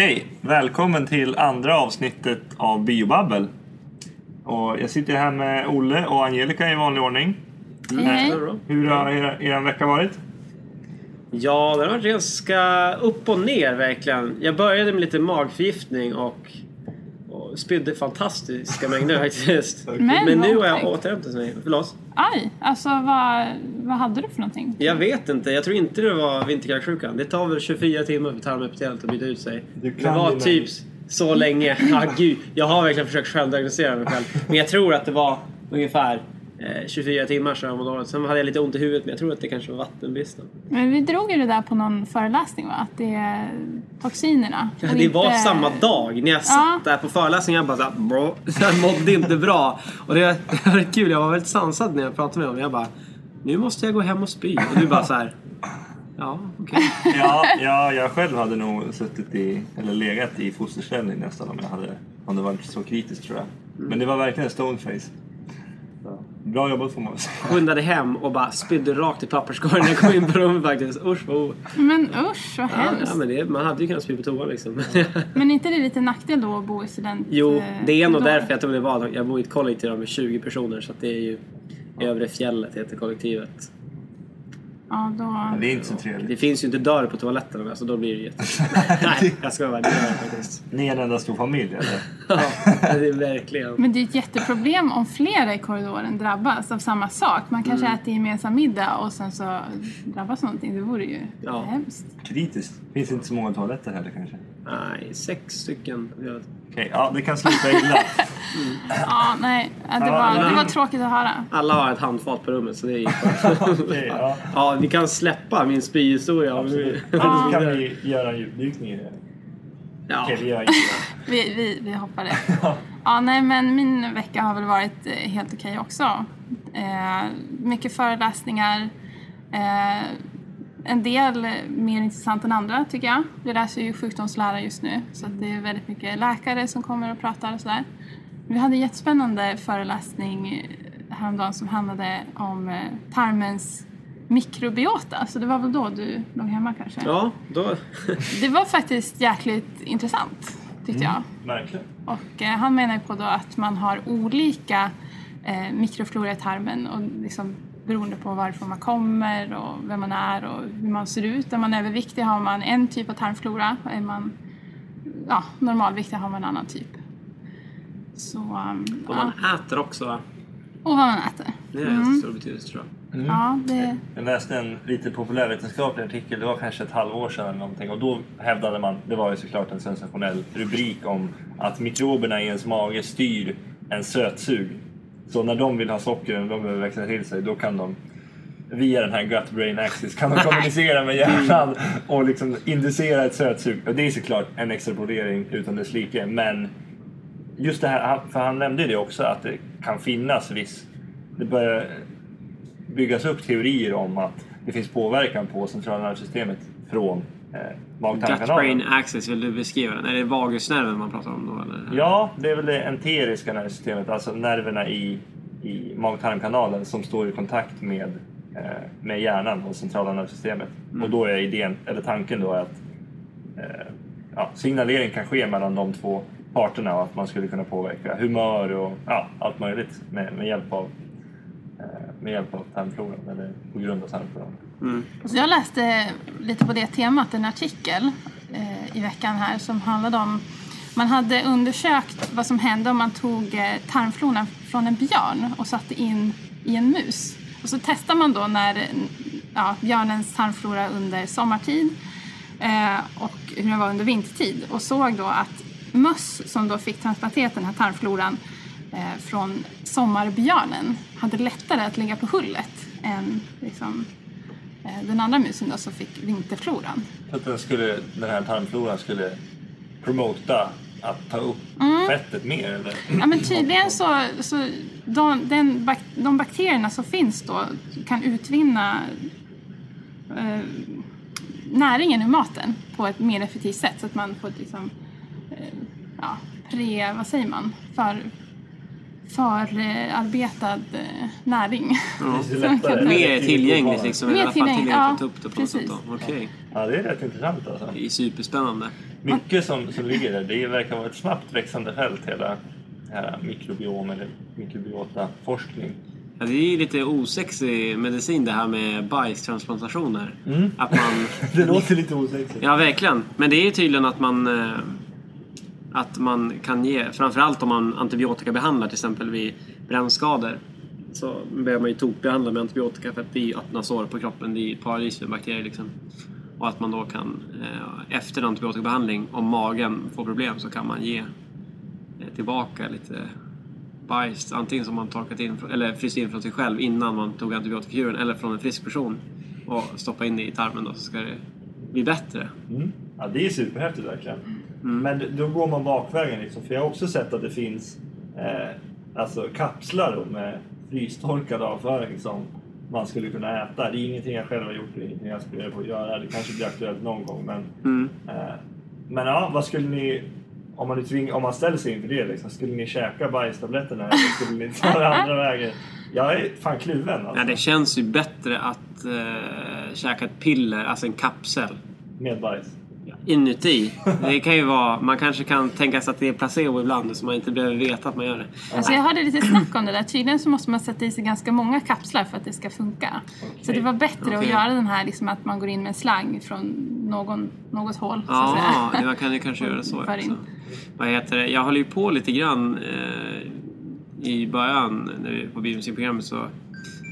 Okej, välkommen till andra avsnittet av Biobabbel. Och jag sitter här med Olle och Angelica i vanlig ordning. Hej, hej. Hur har er, er vecka varit? Ja, den har varit ganska upp och ner verkligen. Jag började med lite magförgiftning och, och spydde fantastiska mängder faktiskt. Men Men nu har jag otäckt. återhämtat mig. Förlåt? Aj, alltså vad, vad hade du för någonting? Jag vet inte. Jag tror inte det var vinterkräksjukan. Det tar väl 24 timmar för tarmepitelet att byta ut sig. Det var dina- typ så länge. Ja, gud. Jag har verkligen försökt självdiagnostisera mig själv. Men jag tror att det var ungefär 24 timmar sedan jag mådde dåligt. Sen hade jag lite ont i huvudet men jag tror att det kanske var vattenbristen. Men vi drog ju det där på någon föreläsning va? Att det är toxinerna. och Det var inte- samma dag när jag satt Ja. där på föreläsningen. Jag bara såhär, bro. Jag mådde inte bra. Och det var kul. Jag var väldigt sansad när jag pratade med honom. Jag bara, nu måste jag gå hem och spy. Och du bara så här. Ja, okej. Ja, ja, jag själv hade nog suttit i, eller legat i fosterställning nästan om jag hade, om det varit så kritiskt tror jag. Men det var verkligen en stoneface. Bra jobbat får man säga. Skyndade hem och bara spydde rakt i papperskorgen när jag kom in på rummet faktiskt. Usch vad o- Men usch vad ja, hemskt. ja, men det, Man hade ju kunnat spy på toa liksom. Men inte det lite nackdel då att bo i student... jo, eh, det är nog därför jag tror det var. Jag bor i ett kollektiv med 20 personer så att det är ju Övre fjället heter kollektivet. Ja, då... Det är inte så Det trevligt. finns ju inte dörr på toaletterna så då blir det jätte... Nej, jag ska vara det faktiskt. Ni är en enda stor familj eller? Ja, det är verkligen. Men det är ett jätteproblem om flera i korridoren drabbas av samma sak. Man kanske Mm. äter gemensam middag och sen så drabbas någonting. Det vore ju Ja. hemskt. Kritiskt. Finns inte så många toaletter heller kanske. Nej, sex stycken. Ja. Okej, ja det kan sluta illa. Ja, nej. Det var, det var tråkigt att höra. Alla har ett handfat på rummet så det är ju Okej, ja. Ja, vi kan släppa min spyhistoria. Absolut. Eller så kan vi göra en djupdykning i det. Ja. Okej, vi gör inte det. Vi, vi, vi hoppar det. Ja, nej, men min vecka har väl varit eh, helt okej också. Eh, mycket föreläsningar. Eh, en del mer intressant än andra tycker jag. Vi läser ju sjukdomslära just nu så att det är väldigt mycket läkare som kommer och pratar och sådär. Vi hade en jättespännande föreläsning häromdagen som handlade om eh, tarmens mikrobiota. Så det var väl då du låg hemma kanske? Ja, då... Det var faktiskt jäkligt intressant tyckte jag. Verkligen. Och eh, han menar ju på då att man har olika eh, mikroflora i tarmen och liksom beroende på varifrån man kommer och vem man är och hur man ser ut. Är man överviktig har man en typ av tarmflora. Är man ja, normalviktig har man en annan typ. Så, um, Och ja. man äter också va? och vad man äter. Det är mm. stor betydelse tror jag. Ja, det, Jag läste en lite populärvetenskaplig artikel, det var kanske ett halvår sedan eller någonting och då hävdade man, det var ju såklart en sensationell rubrik om att mikroberna i ens mage styr en sötsug. Så när de vill ha socker och de behöver växa till sig då kan de via den här gut-brain axis kan de kommunicera med hjärnan och liksom inducera ett sötsug. Och det är såklart en extrapolering utan dess like men just det här, för han nämnde ju det också att det kan finnas viss, det börjar byggas upp teorier om att det finns påverkan på centrala nervsystemet från eh, mag-tarmkanalen. Gut-brain axis, vill du beskriva den? Är det vagusnerven man pratar om då eller? Ja, det är väl det enteriska nervsystemet, alltså nerverna i, i mag-tarmkanalen som står i kontakt med, eh, med hjärnan och centrala nervsystemet. Och då är idén, eller tanken då att eh, ja, signalering kan ske mellan de två parterna och att man skulle kunna påverka humör och ja, allt möjligt med, med hjälp av eh, med hjälp av tarmfloran eller på grund av tarmfloran. Mm. Så jag läste lite på det temat en artikel eh, i veckan här som handlade om man hade undersökt vad som hände om man tog eh, tarmfloran från en björn och satte in i en mus. Och så testar man då när eh, ja, björnens tarmflora under sommartid eh, och hur den var under vintertid och såg då att möss som då fick transplanterat den här tarmfloran eh, från sommarbjörnen hade lättare att ligga på hullet än liksom, eh, den andra musen då som fick vinterfloran. Så att den, skulle, den här tarmfloran skulle promota att ta upp fettet mer eller? Ja men tydligen så, så de, den, de bakterierna som finns då kan utvinna eh, näringen ur maten på ett mer effektivt sätt så att man får liksom, ja, pre, vad säger man, för, förarbetad eh, näring. Det är lättare. Mer tillgängligt liksom. Mer I alla fall tillgängligt, ja, att ta upp det på något sätt precis. då. Okej. Ja, det är rätt intressant alltså. Det är superspännande. mycket som, som ligger där. Det verkar vara ett snabbt växande fält hela, hela mikrobiom eller mikrobiota-forskning. Ja, det är ju lite osexig medicin det här med bajstransplantationer. Att man... Det låter lite osexigt. Ja, verkligen. Men det är ju tydligen att man, eh, att man kan ge, framförallt om man antibiotikabehandlar till exempel vid brännskador. Så behöver man ju tokbehandla med antibiotika för att det är öppna sår på kroppen. Det är paradis med bakterier liksom. Och att man då kan, eh, efter en antibiotikabehandling, om magen får problem så kan man ge eh, tillbaka lite bajs. Antingen som man torkat in, eller fryst in från sig själv innan man tog antibiotikakuren eller från en frisk person. Och stoppa in det i tarmen då så ska det bli bättre. Mm. Ja, det är superhäftigt verkligen. Men då går man bakvägen liksom. För jag har också sett att det finns eh, alltså kapslar då med frystorkad avföring som man skulle kunna äta. Det är ingenting jag själv har gjort, det är ingenting jag skulle på att göra. Det kanske blir aktuellt någon gång. Men, Mm. eh, men ja, vad skulle ni... Om man, tving, om man ställer sig inför det, liksom, skulle ni käka bajstabletterna eller skulle ni ta det andra vägen? Jag är fan kluven alltså. Ja, det känns ju bättre att eh, käka ett piller, alltså en kapsel, Med bajs. Inuti. Det kan ju vara, man kanske kan tänka sig att det är placebo ibland så man inte behöver veta att man gör det. Alltså jag hörde lite snack om det där. Tydligen så måste man sätta i sig ganska många kapslar för att det ska funka. Så det var bättre att Okej. göra den här liksom att man går in med en slang från någon, något. Så att Ja, säga. man kan ju kanske göra så också. Vad heter det? Jag håller ju på lite grann eh, i början när vi på biomusikprogrammet så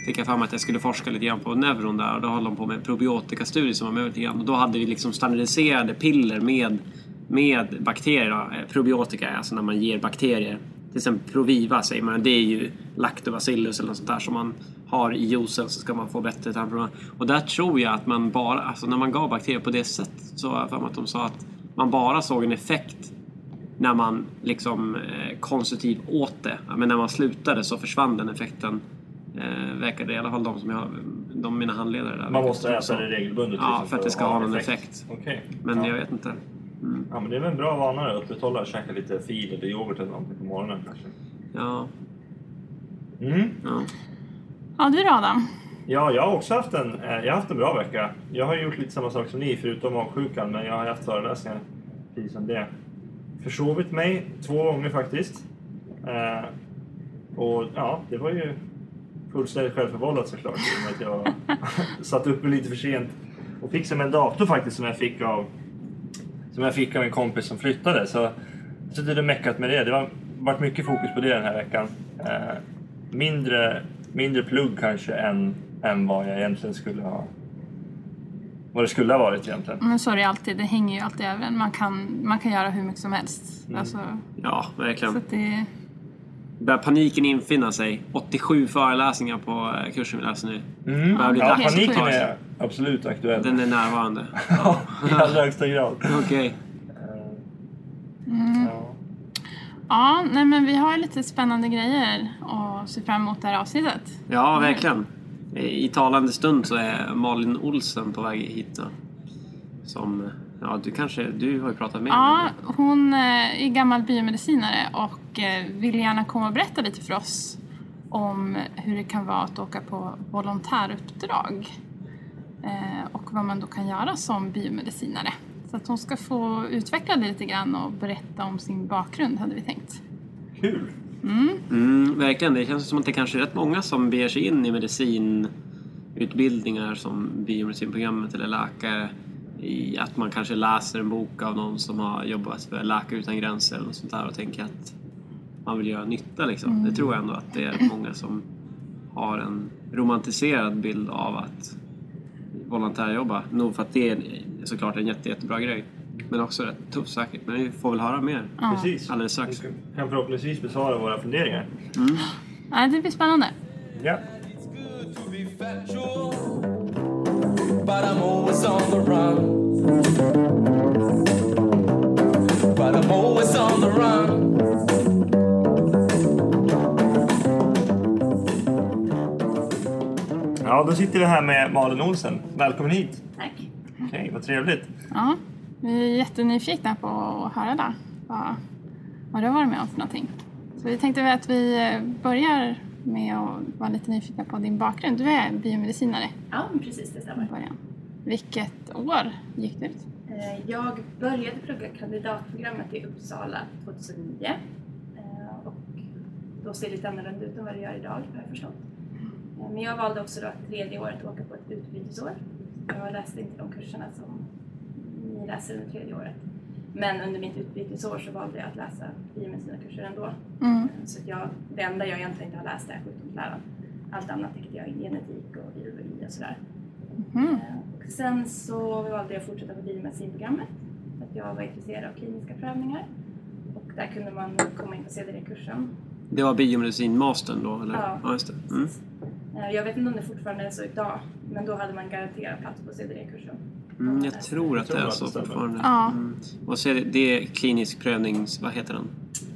fick jag fram att jag skulle forska lite grann på neuron där och då höll de på med en probiotikastudie som var med lite grann och då hade vi liksom standardiserade piller med, med bakterier. Då. Probiotika är alltså när man ger bakterier. Till exempel Proviva säger man, det är ju lactobacillus eller något sånt där som man har i juicen så ska man få bättre tarmproblem. Och där tror jag att man bara, alltså när man gav bakterier på det sättet så har jag för mig att de sa att man bara såg en effekt när man liksom eh, konstruktivt åt det. Men när man slutade så försvann den effekten. Eh, verkade i alla fall de som jag, de mina handledare där. Man måste äta det regelbundet. Ja, liksom, för att det ska ha någon effekt. Okej. Men ja. jag vet inte. Ja, men det är väl en bra vana att upprätthålla. Käka lite fil eller yoghurt eller någonting på morgonen kanske. Ja, Mm. ja. Ja, du då Adam? Ja, jag har också haft en, eh, jag har haft en bra vecka. Jag har gjort lite samma sak som ni, förutom magsjukan, men jag har haft föreläsningar precis som det. Försovit mig två gånger faktiskt. Eh, och ja, det var ju fullständigt självförvållat såklart, i och med att jag satt uppe lite för sent och fixade med en dator faktiskt som jag fick av som jag fick av en kompis som flyttade. Så jag har suttit och meckat med det. Det har varit mycket fokus på det den här veckan. Eh, mindre, mindre plugg kanske än, än vad jag egentligen skulle ha vad det skulle ha varit egentligen. Men så är det alltid. Det hänger ju alltid över en. Man kan, man kan göra hur mycket som helst. Alltså, ja så verkligen. att det, Börjar paniken infinna sig. 87 föreläsningar på eh, kursen vi läser nu. Mm. Börjar bli Ja, att paniken är absolut aktuell. Den är närvarande. Ja, i allra högsta grad. Okej. Ja. ja, nej men vi har lite spännande grejer att se fram emot det här avsnittet. Ja, verkligen. I talande stund så är Malin Olsen på väg hit. Då. Som, ja du kanske, du har ju pratat med Ja, henne. hon eh, är gammal biomedicinare och eh, vill gärna komma och berätta lite för oss om hur det kan vara att åka på volontäruppdrag eh, och vad man då kan göra som biomedicinare. Så att hon ska få utveckla det lite grann och berätta om sin bakgrund hade vi tänkt. Kul! Mm, verkligen, det känns som att det kanske är rätt många som beger sig in i medicinutbildningar som biomedicinprogrammet eller läkare. I att man kanske läser en bok av någon som har jobbat för Läkare Utan Gränser eller något sånt där och tänker att man vill göra nytta liksom. Det tror jag ändå att det är många som har en romantiserad bild av att volontärjobba. Nog för att det är såklart en jätte, jättebra grej. Men också rätt tufft säkert. Men vi får väl höra mer Ja. Precis. alldeles strax. Vi kan förhoppningsvis besvara våra funderingar. Ja, det blir spännande. Ja. But I'm always on the run. But I'm always on the run. ja, då sitter vi här med Malin Olsen. Välkommen hit! Tack. Okej, vad trevligt. Ja, vi är jättenyfikna på att höra där. Vad, vad du har varit med om för någonting. Så vi tänkte att vi eh, börjar med att vara lite nyfikna på din bakgrund. Du är biomedicinare Ja, precis det stämmer. början. Vilket år gick du ut? Eh, Jag började plugga kandidatprogrammet i Uppsala 2009 Eh, och då ser det lite annorlunda ut än vad det gör idag har jag förstått. Eh, Men jag valde också då tredje året att åka på ett utbytesår. Jag läste inte de kurserna som ni läser under tredje året. Men under mitt utbytesår så valde jag att läsa biomedicinarkurser ändå. Mm. Eh, Så att jag, det enda jag egentligen inte har läst är sjukdomsläran. Allt annat tyckte jag är genetik och biologi och sådär. Mm. Eh, Och sen så valde jag att fortsätta på biomedicinprogrammet. För att jag var intresserad av kliniska prövningar. Och där kunde man komma in på CDD-kursen. Det var biomedicin-mastern då, eller? Ja. ja just det. Mm. Eh, Jag vet inte om det fortfarande är så idag, men då hade man garanterad plats på CDD-kursen. Mm, jag tror att det tror är att så det stämmer. fortfarande. Ja. Mm. Och så är det, det är klinisk prövnings... Vad heter den?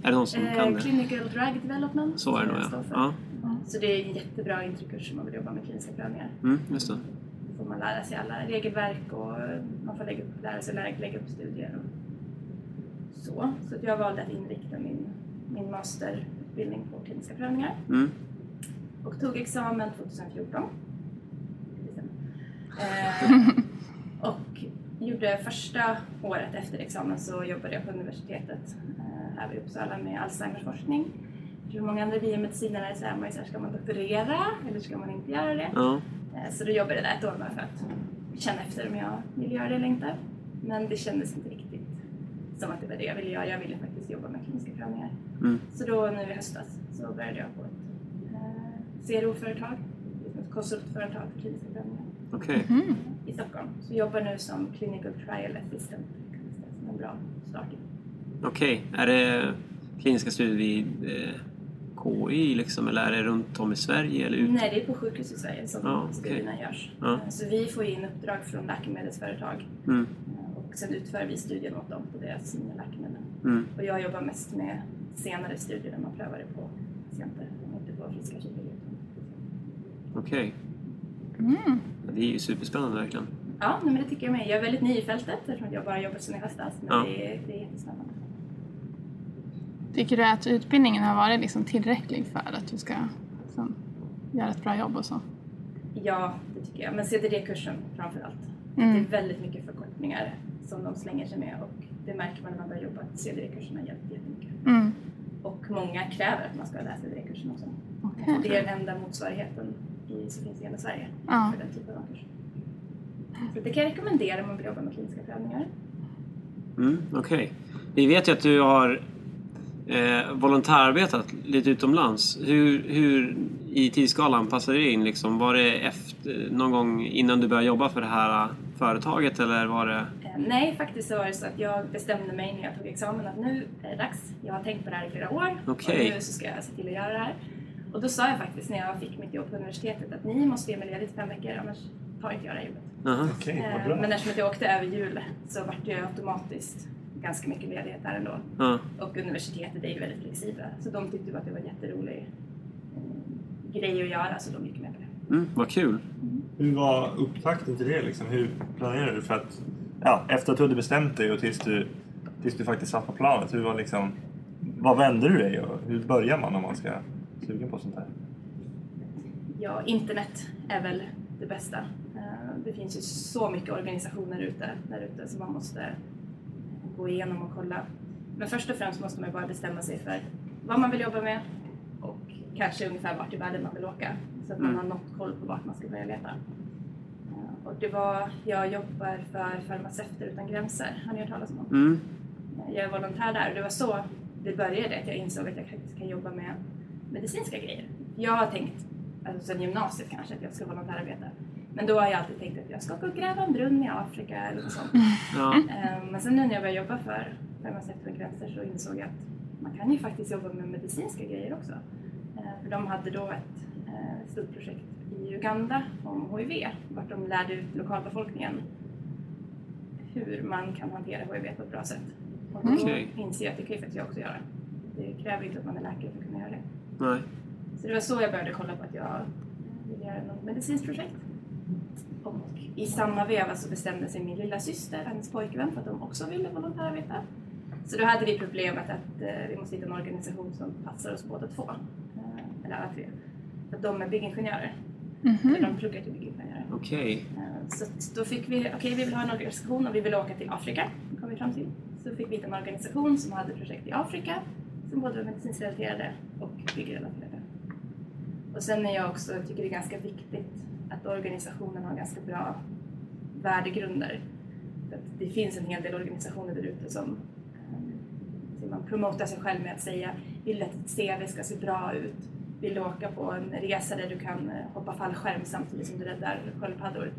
Är det någon som kan Eh, det? clinical Drug Development. Så är det nog ja. för. ja. Så det är en jättebra introdukurs om man vill jobba med kliniska prövningar. Mm, just det. Då får man lära sig alla regelverk och man får lägga upp, lära sig lägga, lägga upp studier och så. Så att jag valde att inrikta min, min masterutbildning på kliniska prövningar Mm. och tog examen 2014. Eh, och gjorde första året efter examen så jobbade jag på universitetet eh, här vid Uppsala med Alzheimers forskning. För många andra biomedicinare så är man ju så här, ska man doktorera eller ska man inte göra det? Ja. Eh, Så då jobbade jag där ett år bara för att känna efter om jag ville göra det eller inte. Men det kändes inte riktigt som att det var det jag ville göra. Jag ville faktiskt jobba med kliniska prövningar. Mm. Så då nu i höstas så började jag på ett eh, CRO-företag, ett konsultföretag för kliniska prövningar Okej. Mm. I Stockholm. Så jag jobbar nu som clinical trial assistant, det, som en bra start. Okej. Är det kliniska studier vid eh, KI liksom, eller är det runt om i Sverige eller ut? Nej, det är på sjukhus i Sverige som Ja, okej. studierna görs. Ja. Eh, Så vi får in uppdrag från läkemedelsföretag Mm. eh, och sen utför vi studien åt dem på deras nya läkemedel. Mm. Och jag jobbar mest med senare studier där man prövar det på patienter, inte på friska kikare. Okej. Mm. Det är ju superspännande verkligen. Ja, men det tycker jag med. Jag är väldigt ny i fältet eftersom jag bara jobbat sedan i höstas. Men Ja. det, är, det är jättespännande. Tycker du att utbildningen har varit liksom tillräcklig för att du ska liksom, göra ett bra jobb och så? Ja, det tycker jag. Men CDD-kursen framför allt. Det Mm. är väldigt mycket förkortningar som de slänger sig med och det märker man när man börjar jobba att CDD-kurserna hjälper jättemycket. Mm. Och många kräver att man ska läsa CDD-kursen också. Okej. Det är den enda motsvarigheten som finns i hela Sverige Ja. för den typen av. Så det kan jag rekommendera om man vill jobba med kliniska prövningar. Mm, Okej. Vi vet ju att du har eh, volontärarbetat lite utomlands. Hur, hur i tidsskalan passade det in? Liksom? Var det efter, någon gång innan du började jobba för det här eh, företaget eller var det... Eh, Nej, faktiskt så var det så att jag bestämde mig när jag tog examen att nu är det dags. Jag har tänkt på det här i flera år Okej. och nu så ska jag se till att göra det här. Och då sa jag faktiskt när jag fick mitt jobb på universitetet att ni måste ge mig ledigt fem veckor annars tar inte jag det här jobbet. Aha. Vad Eh, bra. Men eftersom jag åkte över jul så vart det automatiskt ganska mycket ledighet där ändå. Ja. Och universitetet är ju väldigt flexibla så de tyckte ju att det var en jätterolig eh, grej att göra så de gick med på det. Mm, vad kul. Hur var upptakten till det? Liksom? Hur planerade du för att... Ja, efter att du hade bestämt dig och tills du, tills du faktiskt satt på planet. Hur var liksom... Vad vände du dig och hur börjar man om man ska sugen på sånt här? Ja, internet är väl det bästa. Eh, Det finns ju så mycket organisationer ute, där ute som man måste gå igenom och kolla. Men först och främst måste man bara bestämma sig för vad man vill jobba med och kanske ungefär vart i världen man vill åka. Så att man Mm. har något koll på vart man ska börja leta. Eh, Och det var, jag jobbar för Farmaceuter utan gränser, har ni hört talas om? Mm. Jag är volontär där och det var så det började, att jag insåg att jag faktiskt kan jobba med medicinska grejer. Jag har tänkt, alltså sedan gymnasiet kanske, att jag ska volontärarbeta. Men då har jag alltid tänkt att jag ska gå och gräva en brunn i Afrika eller något sånt. Ja. Eh, Men sen nu när jag började jobba för Farmaceuter utan gränser så insåg jag att man kan ju faktiskt jobba med medicinska grejer också. Eh, För de hade då ett eh, stort projekt i Uganda om HIV, vart de lärde ut lokalbefolkningen hur man kan hantera HIV på ett bra sätt. Och då Okej. inser jag att det kan ju faktiskt jag också göra. Det kräver inte att man är läkare för att kunna göra det. Nej. Så det var så jag började kolla på att jag ville göra något medicinskt projekt. Och i samma veva så bestämde sig min lilla syster, hennes pojkvän, för att de också ville volontärarbeta. Så då hade vi problemet att eh, vi måste hitta en organisation som passar oss båda två. Eh, eller alla tre. För att de är byggingenjörer. Mhm. Eller de pluggar till byggingenjörer. Okej. Eh, Så då fick vi, okej vi vill ha en organisation och vi vill åka till Afrika, kom vi fram till. Så fick vi hitta en organisation som hade projekt i Afrika som både medicinsrelaterade och byggrelaterade. Och sen är jag också, tycker det är ganska viktigt att organisationen har ganska bra värdegrunder. För det finns en hel del organisationer där ute som eh, man promotar sig själv med att säga vill att ditt CV ska se bra ut. Vill du åka på en resa där du kan eh, hoppa fallskärm samtidigt som du räddar sköldpaddor.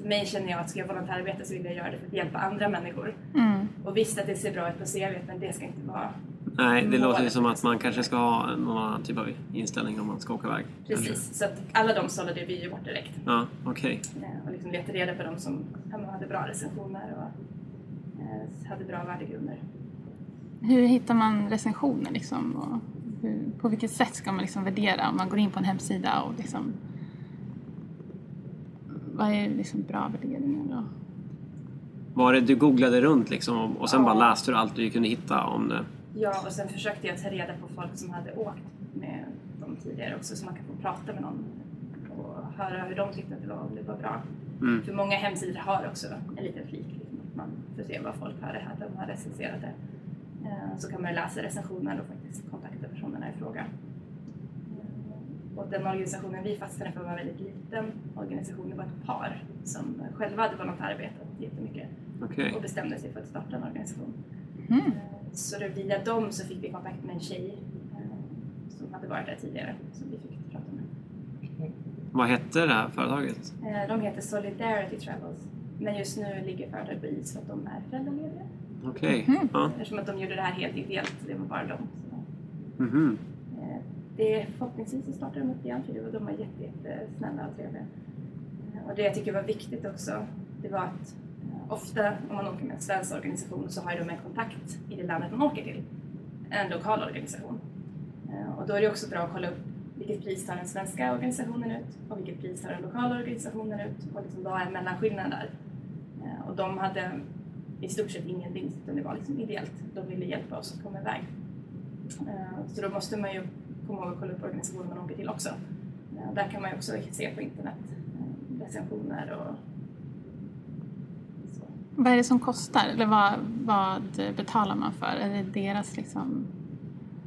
För mig känner jag att ska jag volontärarbeta så vill jag göra det för att hjälpa andra människor. Mm. Och visst att det ser bra ut på CV men det ska inte vara Nej, det Målet låter ju som att man kanske ska ha någon annan typ av inställning om man ska åka iväg. kanske. precis. Så att alla de sållade vi ju bort direkt. Ja, okej. Eh, Och liksom letade reda på de som hade bra recensioner och eh, hade bra värdegrunder. Hur hittar man recensioner liksom? Och hur, på vilket sätt ska man liksom värdera om man går in på en hemsida och liksom... Vad är liksom bra värderingar då? Var det du googlade runt liksom och- och sen Ja. bara läste du allt du kunde hitta om det? Ja, och sen försökte jag ta reda på folk som hade åkt med dem tidigare också så man kan få prata med någon och höra hur de tyckte att det var, om det var bra. Mm. För många hemsidor har också en liten flik, liksom, att man får se vad folk har, att de har recenserat det. Eh, Så kan man läsa recensioner och faktiskt kontakta personerna i fråga. Eh, Och den organisationen vi fastnade för var en väldigt liten organisation. Det var ett par som själva hade volontärbeitat jättemycket Okej. och bestämde sig för att starta en organisation. Mm. Så då via dem så fick vi kontakt med en tjej eh, som hade varit där tidigare som vi fick prata med. Vad hette det här företaget? Eh, De heter Solidarity Travels. Men just nu ligger företaget på is för att de är föräldralediga. Okej. Mhm. Ja. Eftersom att de gjorde det här helt ideellt. Det var bara de. Så, Mhm. eh, det, förhoppningsvis så startar de upp igen för det var- de var jätte, jättesnälla och trevliga. Och det jag tycker var viktigt också, det var att ofta om man åker med en svensk organisation så har de en kontakt i det landet man åker till. En lokal organisation. Eh, och då är det också bra att kolla upp vilket pris tar den svenska organisationen ut och vilket pris tar den lokala organisationen ut och liksom vad är mellanskillnaden där. Eh, och de hade i stort sett ingen vinst utan det var liksom ideellt. De ville hjälpa oss att komma iväg. Eh, så då måste man ju komma ihåg att kolla upp organisationen man åker till också. Där kan man ju också se på internet recensioner och. Vad är det som kostar? Eller vad, vad betalar man för? Är det deras liksom...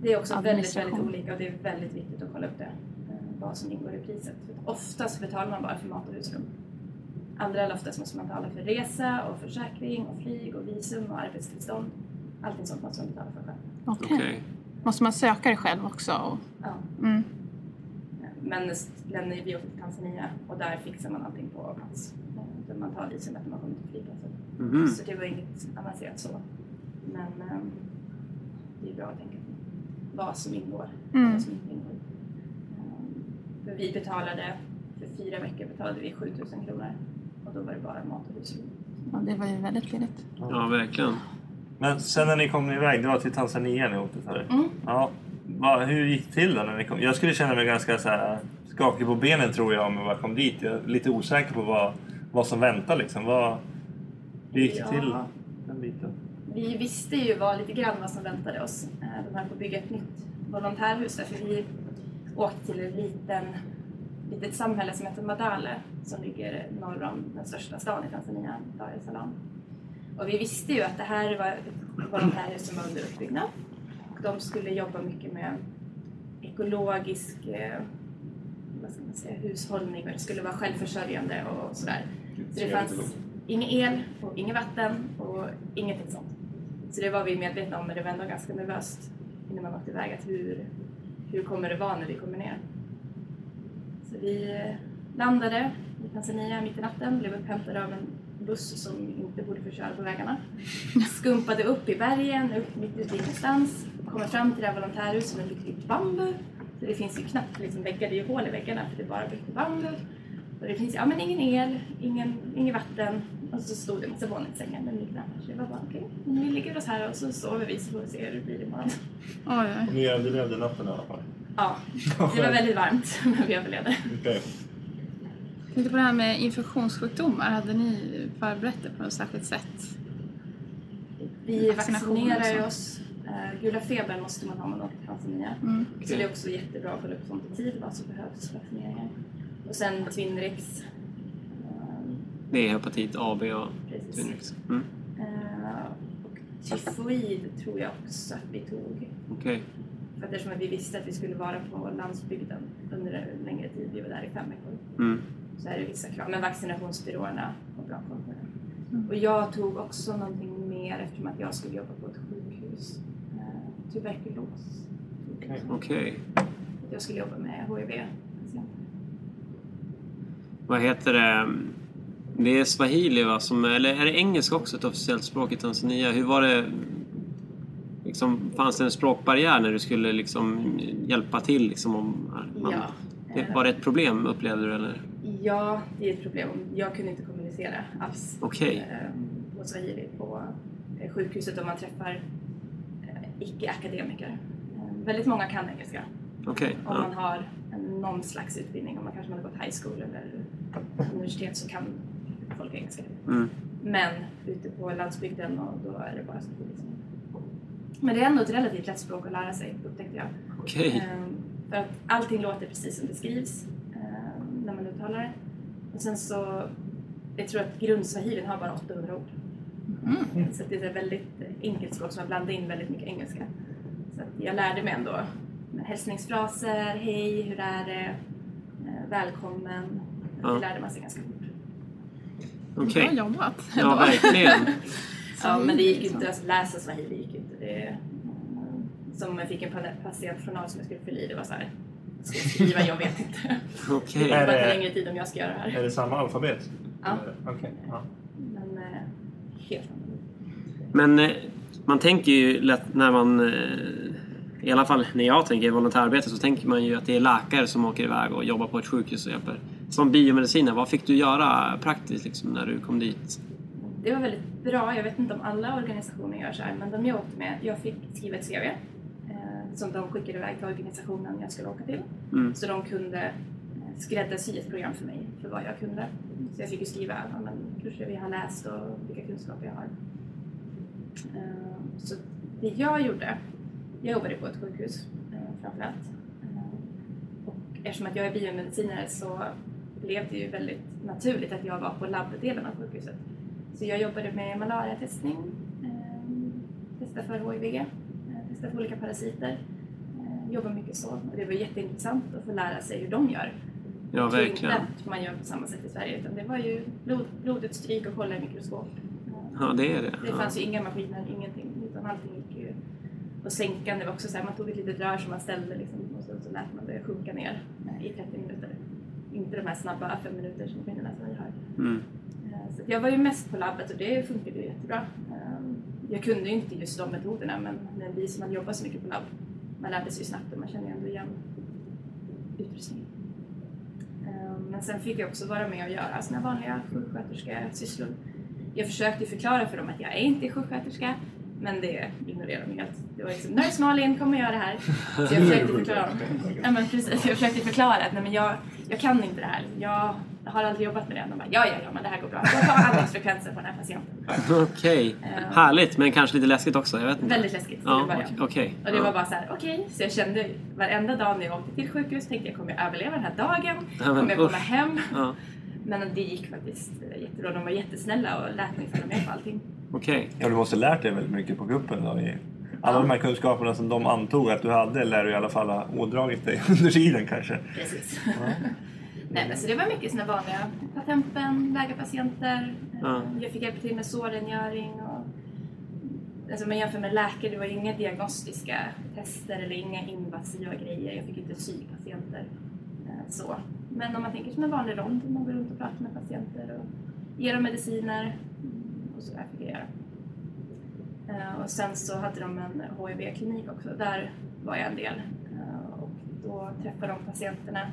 Det är också väldigt, väldigt olika och det är väldigt viktigt att kolla upp det. eh, Vad som ingår i priset. Oftast betalar man bara för mat och husrum. Andra eller oftast måste man betala för resa och försäkring och flyg och visum och arbetstillstånd. Allting sånt måste man betala för själv. Okej. Okej. Måste man söka det själv också? Och, Ja. mm. Men lämnar vi åkte till Tanzania och där fixar man allting på plats. Eh, man tar visumet när man kommer till flygplatsen. Mhm. Så det var inget avancerat så. Men ehm, det är bra att tänka på vad som ingår och Mm. vad som inte ingår. Ehm, för vi betalade, för fyra veckor betalade vi 7000 kronor och då var det bara mat och husrum. Ja, det var ju väldigt billigt. Ja, verkligen. Men sen när ni kom iväg, det var till Tanzania ni åkte? Mm. Ja. Va, hur gick det till då när ni kom? Jag skulle känna mig ganska så här, skakig på benen tror jag om jag kom dit. Jag är lite osäker på vad, vad som väntar liksom. Vad, hur gick det Ja. till den biten? Vi visste ju vad, lite grann vad som väntade oss. Eh, De höll på att bygga ett nytt volontärhus där, för vi åkte till ett liten, litet samhälle som heter Madale som ligger norr om den största stan i Tanzania, Dar es Salaam. Och vi visste ju att det här var ett volontärhus som var under uppbyggnad. Och de skulle jobba mycket med ekologisk eh, vad ska man säga, hushållning och det skulle vara självförsörjande och sådär. Så det fanns ingen el och inget vatten och ingenting sånt. Så det var vi medvetna om men det var ändå ganska nervöst innan man åkte iväg att hur, hur kommer det vara när vi kommer ner? Så vi eh, landade i Tanzania mitt i natten, blev upphämtade av en buss som inte borde få köra på vägarna. Skumpade upp i bergen, upp mitt ute i ingenstans, kommer fram till det här volontärhuset som är byggt i bambu. Så det finns ju knappt liksom väggar, det är ju hål i väggarna för det är bara byggt i bambu. Och det finns ja, men ingen el, ingen, inget vatten och så stod det en massa våningssängar inget annat. Så det var bara okej, men vi ligger oss här och så sover vi så får vi se hur det blir imorgon. Oj, oj. Ni överlevde natten i alla fall? Ja, det var väldigt varmt men vi överlevde. Okej. Jag tänkte på det här med infektionssjukdomar. Hade ni förberett er på något särskilt sätt? Vi vaccinerar oss. Uh, gula febern måste man ha om man åker till Tanzania. Mm. Så det är också jättebra att kolla upp sånt i tid, vad som behövs vaccineringar. Och sen Twinrix. Det är hepatit A, B och Precis. Twinrix. Mm. Eh, och tyfoid tror jag också att vi tog. Okej. För att eftersom att vi visste att vi skulle vara på landsbygden under en längre tid, vi var där i fem veckor, Mm. så är det vissa krav. Men vaccinationsbyråerna har bra koll på det. Och jag tog också någonting mer eftersom att jag skulle jobba på ett sjukhus. Eh, tuberkulos. Okej. Okej. Att Jag skulle jobba med HIV-patienter. Vad heter det? Det är swahili va? Som, eller är det engelska också ett officiellt språk i Tanzania? Hur var det? Liksom, fanns det en språkbarriär när du skulle liksom hjälpa till? Liksom, om man, Ja. det, var det ett problem upplevde du eller? Ja, det är ett problem. Jag kunde inte kommunicera alls eh, på swahili på eh, sjukhuset om man träffar eh, icke-akademiker. Eh, väldigt många kan engelska Okej. om man Ja. har en, någon slags utbildning. Om man kanske har gått high school eller universitet så kan folk engelska. Mm. Men ute på landsbygden och då är det bara så liksom. Men det är ändå ett relativt lätt språk att lära sig upptäckte jag. Okej. Ehm, för att allting låter precis som det skrivs ehm, när man uttalar det. Och sen så, jag tror att grundswahilin har bara 800 ord. Så att det är ett väldigt enkelt språk som har blandat in väldigt mycket engelska. Så att jag lärde mig ändå med hälsningsfraser, hej, hur är det, Eh, välkommen. Ja. Det lärde man sig ganska fort. Okej. Bra jobbat. Ja, ändå. verkligen. Ja, men det gick ju inte att läsa swahili. gick ju inte. Det, som jag fick en pa- patientjournal som jag skulle fylla i. Det var så här, ska jag skriva? Jag vet inte. Det ta det- längre tid om jag ska göra det här. Är det samma alfabet? Ja. Okej. Ja. Men eh, helt annorlunda. Men eh, man tänker ju lätt när man... eh, I alla fall när jag tänker volontärarbete så tänker man ju att det är läkare som åker iväg och jobbar på ett sjukhus och hjälper. Som biomedicinare, vad fick du göra praktiskt liksom, när du kom dit? Det var väldigt bra. Jag vet inte om alla organisationer gör så här, men de jag åkte med, jag fick skriva ett CV eh, som de skickade iväg till organisationen jag skulle åka till. Mm. Så de kunde eh, skräddarsy ett program för mig för vad jag kunde. Så jag fick ju skriva ja, men, kurser vi har läst och vilka kunskaper jag har. Eh, Så det jag gjorde, jag jobbade på ett sjukhus eh, framförallt. Eh, Och eftersom att jag är biomedicinare så blev det ju väldigt naturligt att jag var på labbdelen av sjukhuset. Så jag jobbade med malariatestning, eh, testa för HIV, eh, testa för olika parasiter. Eh, jobbar mycket så. Och det var jätteintressant att få lära sig hur de gör. Ja, verkligen. Inte att man gör på samma sätt i Sverige utan det var ju blod, blodutstryk och kolla i mikroskop. Ja, det är det. Det Ja. fanns ju inga maskiner, ingenting, utan allting gick ju och sänkan, det var också så här, man tog ett litet rör som man ställde liksom, och så, så lät man det sjunka ner i 30 minuter. Inte de här snabba fem minuters maskinerna som vi har. Mm. Eh, Så jag var ju mest på labbet och det funkade ju jättebra. Eh, Jag kunde ju inte just de metoderna men men vi som hade jobbat så mycket på labb, man lärde sig ju snabbt och man kände ju ändå igen utrustningen. Eh, Men sen fick jag också vara med och göra såna vanliga sjuksköterskesysslor. Jag försökte förklara för dem att jag är inte sjuksköterska men det ignorerade de helt. Det var liksom Nurse Malin kommer göra det här. Så jag försökte förklara. Ja, men precis, jag försökte förklara att nej, men jag, jag kan inte det här. Jag har aldrig jobbat med det. De bara, ja, ja, ja, men det här går bra. Jag tar andningsfrekvenser på den här patienten. Okej. Eh. Härligt, men kanske lite läskigt också. Jag vet inte. Väldigt läskigt Ja, början. okej. Och det Ja. var bara så här, okej. Så jag kände varenda dag när jag åkte till sjukhus tänkte jag, kommer jag överleva den här dagen? Ja, men Kommer jag komma usch. hem? Ja, Men det gick faktiskt eh, jättebra. De var jättesnälla och lät mig följa med på allting. okej. Ja, du måste ha lärt dig väldigt mycket på kuppen då. i- Alla de här kunskaperna som de antog att du hade lär du i alla fall ha ådragit dig under tiden kanske. Precis. Nej, men så det var mycket såna vanliga ta tempen, läga patienter. Eh, Ja. Jag fick hjälpa till med sårrengöring. Och, alltså man jämför med läkare, det var inga diagnostiska tester eller inga invasiva grejer. Jag fick inte sy patienter. eh, Så. Men om man tänker som en vanlig rond, man går runt och pratar med patienter och ger dem mediciner och så där fick jag göra. Eh, Och sen så hade de en HIV-klinik också. Där var jag en del. Eh, Och då träffade de patienterna.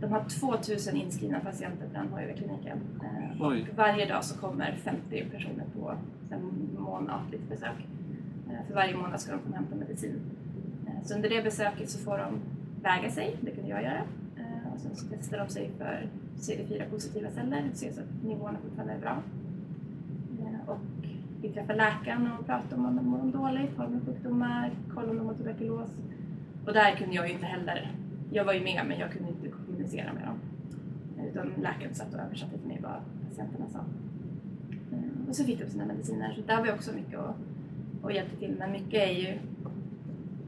De har 2000 inskrivna patienter på den HIV-kliniken. Eh. Och varje dag så kommer 50 personer på en månatligt besök. För varje månad ska de komma och hämta medicin. Så under det besöket så får de väga sig, det kunde jag göra. Och sen så testar de sig för CD4-positiva celler, ser så att nivåerna fortfarande är bra. Och vi träffar läkaren och pratar om om de mår dåligt, har de sjukdomar, kollar om de har tuberkulos. Och där kunde jag ju inte heller, jag var ju med men jag kunde inte kommunicera med dem. Utan läkaren satt och översatte till mig vad patienterna sa. Eh, Och så fick de sina mediciner. Så där var jag också mycket och, och hjälpte till. Men mycket är ju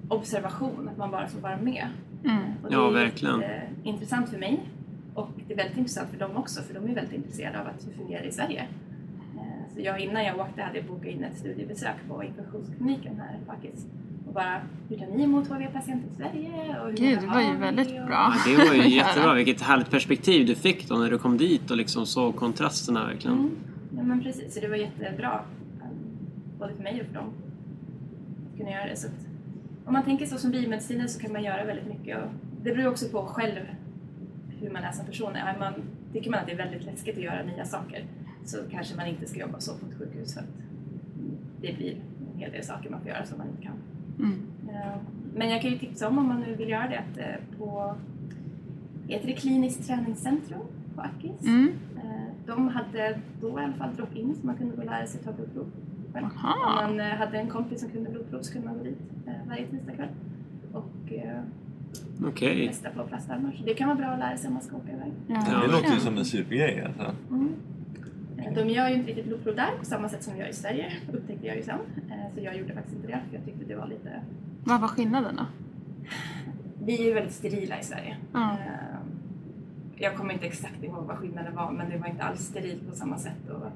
observation, att man bara får vara med. Mm. Och Ja, det är verkligen. intressant för mig och det är väldigt intressant för dem också för de är väldigt intresserade av att det fungerar i Sverige. Så jag, innan jag åkte hade jag bokat in ett studiebesök på infektionskliniken här faktiskt. Och bara, hur tar ni emot HIV-patienter i Sverige? Och hur Gud, det var ju väldigt Och- bra. Det var ju jättebra. Vilket härligt perspektiv du fick då när du kom dit och liksom såg kontrasterna verkligen. Mm. Ja men precis, så det var jättebra. um, Både för mig och för dem. Att kunna göra det. Så att, om man tänker så som biomedicinare så kan man göra väldigt mycket. Och det beror också på själv hur man är som person. Man, tycker man att det är väldigt läskigt att göra nya saker så kanske man inte ska jobba så på ett sjukhus för att det blir en hel del saker man får göra som man inte kan. Mm. Eh, Men jag kan ju tipsa om, om man nu vill göra det, att eh, på heter det kliniskt träningscentrum på Akis. Mm. Eh, De hade då i alla fall drop-in så man kunde gå och lära sig ta blodprov själv. Aha. Om man hade en kompis som kunde blodprov så kunde man gå dit varje tisdagkväll och Okej. testa på plastarmar. Så det kan vara bra att lära sig om man ska åka iväg. Ja, Det låter ju som en supergrej alltså. Mm. Eh, De gör ju inte riktigt blodprov där på samma sätt som vi gör i Sverige, upptäckte jag ju sen. Eh, Så jag gjorde faktiskt inte det för jag tyckte det var lite... Vad var skillnaden då? Vi är ju väldigt sterila i Sverige. Eh, Jag kommer inte exakt ihåg vad skillnaden var men det var inte alls sterilt på samma sätt och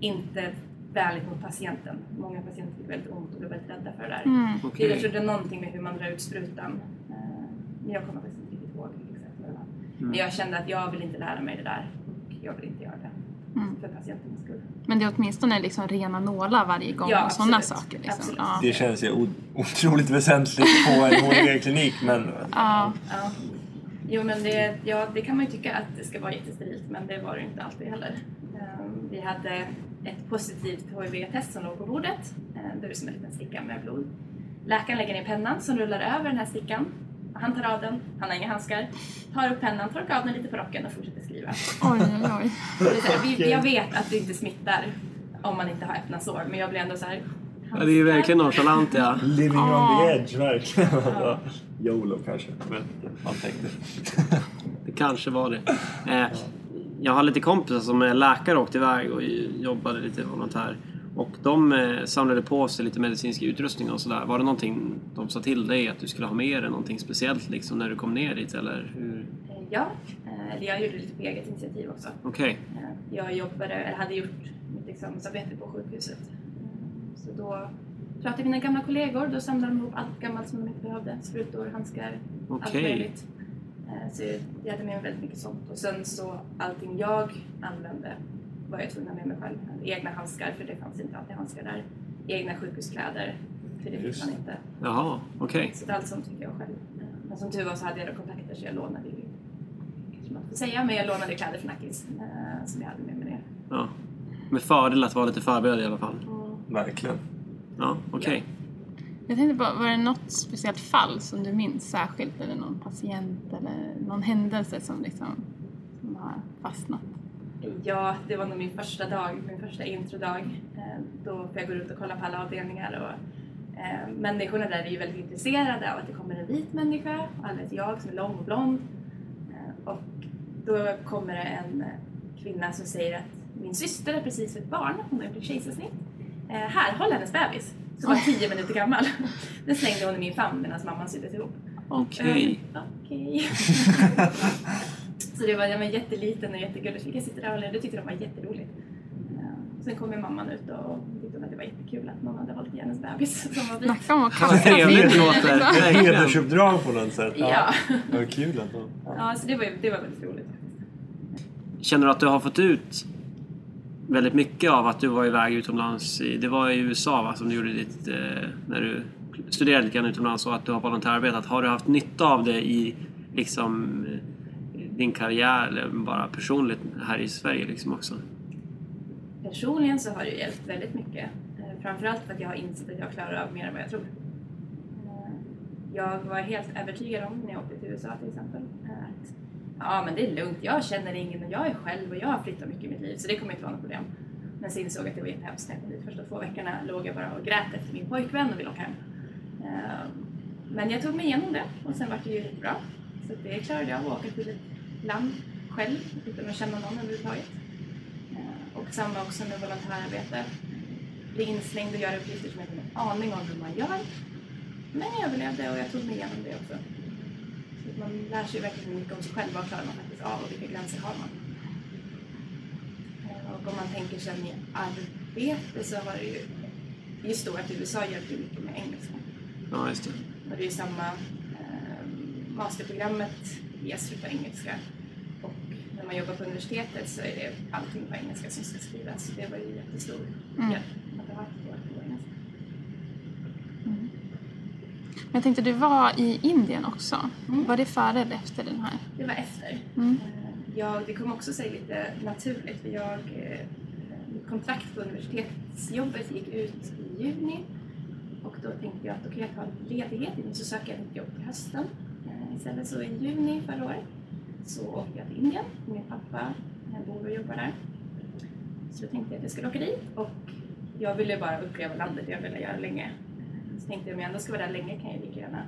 inte vänligt mot patienten. Många patienter fick väldigt ont och blev väldigt rädda för det där. Mm. Okej. jag tror det är någonting med hur man drar ut sprutan. Men jag kommer faktiskt inte riktigt ihåg exakt vad det var. Mm. Men jag kände att jag vill inte lära mig det där och jag vill inte göra det. Mm. För patientens skull. Men det är åtminstone liksom rena nålar varje gång Ja, och sådana saker. Liksom. Ja. Det känns ju otroligt väsentligt på en HIV-klinik men Ja. Ja. Jo men det, ja, det kan man ju tycka att det ska vara jättesterilt men det var det inte alltid heller. Ehm, Vi hade ett positivt HIV-test som låg på bordet. Ehm, Det är som en liten sticka med blod. Läkaren lägger ner pennan som rullar över den här stickan. Han tar av den, han har inga handskar, tar upp pennan, torkar av den lite på rocken och fortsätter skriva. Oj, oj, oj. Så här, vi, jag vet att det inte smittar om man inte har öppna sår men jag blir ändå så här. Ja, det är ju verkligen nonchalant ja. living on Ja. the edge verkligen. Alltså, YOLO kanske. Men man tänkte. Det kanske var det. Eh, jag har lite kompisar som är läkare och åkte iväg och jobbade lite volontär. Och de eh, samlade på sig lite medicinsk utrustning och sådär. Var det någonting de sa till dig att du skulle ha med dig? Någonting speciellt liksom när du kom ner dit eller hur? Eh, Ja, eh, jag gjorde lite på eget initiativ också. Okej. Eh, Jag jobbade, eller hade gjort mitt examensarbete på sjukhuset. Så då pratade mina gamla kollegor, då samlade de ihop allt gammalt som de inte behövde. Sprutor, handskar, allt Okej. möjligt. Så jag hade med mig väldigt mycket sånt. Och sen så allting jag använde var jag tvungen att ha med mig själv. Egna handskar, för det fanns inte alltid handskar där. Egna sjukhuskläder, för det fick man inte. Jaha, okej. Så allt sånt fick jag själv. Men som tur var så hade jag då kontakter så jag lånade ju, kanske man får säga, men jag lånade kläder från Akis eh, som jag hade med mig ner. Ja. Med fördel att vara lite förberedd i alla fall. Verkligen. Ja, okej. Jag tänkte bara, var det något speciellt fall som du minns särskilt? Eller någon patient eller någon händelse som liksom som har fastnat? Ja, det var nog min första dag, min första introdag. Eh, Då får jag gå runt och kolla på alla avdelningar. Och, eh, människorna där är ju väldigt intresserade av att det kommer en vit människa, alldeles jag som är lång och blond. Eh, Och då kommer det en kvinna som säger att min syster är precis fött barn, hon har gjort ett kejsarsnitt. Här, håll hennes bebis, som var tio minuter gammal. Den slängde hon i min famn medan mamman sydde ihop. Okej. Eh, Okej. så det var, jag var jätteliten och jättegullig. Så fick jag sitta där och le. Det tyckte de var jätteroligt. Eh, Sen kom ju mamman ut och tyckte att det var jättekul att någon hade hållit i hennes bebis som var. Snacka om att kasta trevligt det låter. Ett hedersuppdrag på något sätt. Ja. Vad kul ändå. Ja. ja, så det var, det var väldigt roligt. Känner du att du har fått ut väldigt mycket av att du var iväg utomlands? I, det var i USA va, som du gjorde ditt, eh, när du studerade lite grann utomlands och att du har volontärbete. Har du haft nytta av det i liksom, din karriär eller bara personligt här i Sverige liksom också? Personligen så har det ju hjälpt väldigt mycket. Eh, framförallt för att jag har insett att jag klarar av mer än vad jag tror. Eh, jag var helt övertygad om när jag åkte till USA till exempel eh, att ja men det är lugnt, jag känner ingen och jag är själv och jag har flyttat mycket i mitt liv så det kommer inte vara något problem. Men så insåg jag att det var jättehemskt när jag kom dit. Första två veckorna låg jag bara och grät efter min pojkvän och ville åka hem. Men jag tog mig igenom det och sen var det ju bra. Så det klarade jag av att åka till ett land själv utan att känna någon överhuvudtaget. Eh, Och samma också med volontärarbete. Bli inslängd och göra uppgifter som jag inte har en aning om hur man gör. Men jag överlevde och jag tog mig igenom det också. Så man lär sig verkligen mycket om sig själv. Vad klarar man faktiskt av och vilka gränser har man? Eh, Och om man tänker sen i arbete så var det ju just då att USA hjälpte mycket med engelska. Ja, just det. Och det är samma eh, masterprogrammet ges på engelska. Och när man jobbar på universitetet så är det allting på engelska som ska skrivas. Så det var ju jättestor Mm. hjälp att ha haft det på engelska. Men jag tänkte, du var i Indien också. Mm. Var det före eller efter den här? Det var efter. Mm. Eh, Jag, det kom också sig lite naturligt för jag, eh, mitt kontrakt på universitetsjobbet gick ut i juni och då tänkte jag att okej, jag tar ledighet så söker jag ett jobb till hösten. Eh, Istället så i juni förra året så åkte jag till Indien. Min pappa eh, bor och jobbar där. Så då tänkte jag att jag skulle åka dit och jag ville bara uppleva landet, jag ville göra länge. Så tänkte jag om jag ändå ska vara där länge kan jag lika gärna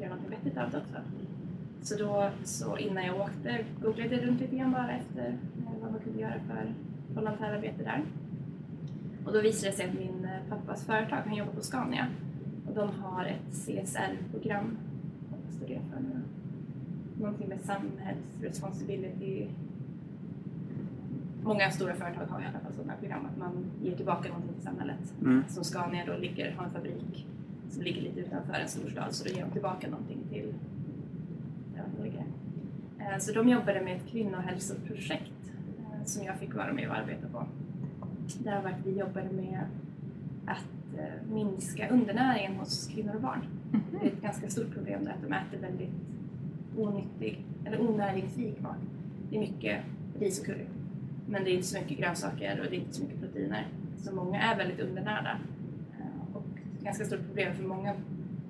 göra något vettigt av det också. Så då, så innan jag åkte, googlade jag runt lite grann bara efter eh, vad man kunde göra för volontärarbete där. Och då visade det sig att min eh, pappas företag, han jobbar på Scania, och de har ett CSR-program. Vad det för? Någonting med samhällsresponsibility. Många stora företag har i alla fall sådana här program, att man ger tillbaka någonting till samhället. Mm. Som Scania då ligger, har en fabrik som ligger lite utanför en storstad, så då ger de tillbaka någonting till det? Eh, Så de jobbade med ett kvinnohälsoprojekt eh, som jag fick vara med och arbeta på. Där var vi jobbade med att eh, minska undernäringen hos kvinnor och barn. Det är ett ganska stort problem där att de äter väldigt onyttig eller onäringsrik mat. Det är mycket ris och curry. Men det är inte så mycket grönsaker och det är inte så mycket proteiner. Så många är väldigt undernärda. Eh, Och ett ganska stort problem för många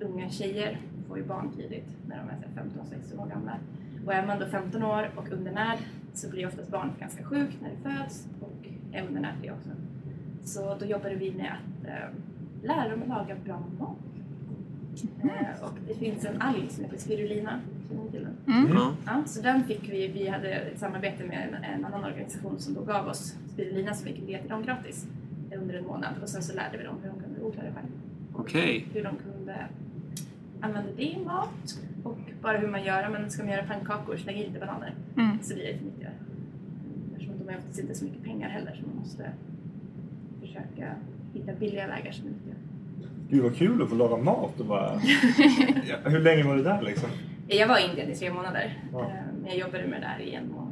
unga tjejer får ju barn tidigt när de är 15-16 år gamla. Och är man då 15 år och undernärd så blir oftast barnet ganska sjukt när det föds och är undernärt det också. Så då jobbade vi med att eh, lära dem att laga bra mat. Eh, och det finns en alg som heter spirulina. Den? Mm. Ja. Ja, så den fick vi, vi hade ett samarbete med en, en annan organisation som då gav oss spirulina som vi kunde ge till dem gratis under en månad och sen så lärde vi dem hur de kunde odla det själv. Okej. Hur de kunde använda det i mat och bara hur man gör, men ska man göra pannkakor, släng i lite bananer Mm. så blir det lite nyttigare. Eftersom de har oftast inte så mycket pengar heller så man måste försöka hitta billiga vägar som är nyttiga. Gud vad kul att få laga mat och bara... ja, hur länge var du där liksom? Jag var i Indien i tre månader, Ja. eh, men jag jobbade med det där i en månad.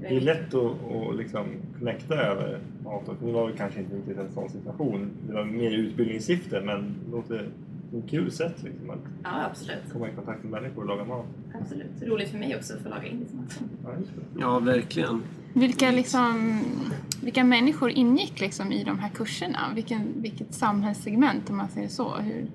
Det är lätt att, att liksom connecta över och det var väl kanske inte riktigt en sån situation. Det var mer i utbildningssyfte men det låter som ett kul sätt liksom att Ja, absolut. komma i kontakt med människor och laga mat. absolut. Roligt för mig också att få laga indisk mat. Ja. Ja, verkligen. Vilka, liksom, vilka människor ingick liksom i de här kurserna? Vilken, vilket samhällssegment om man säger så? Hur?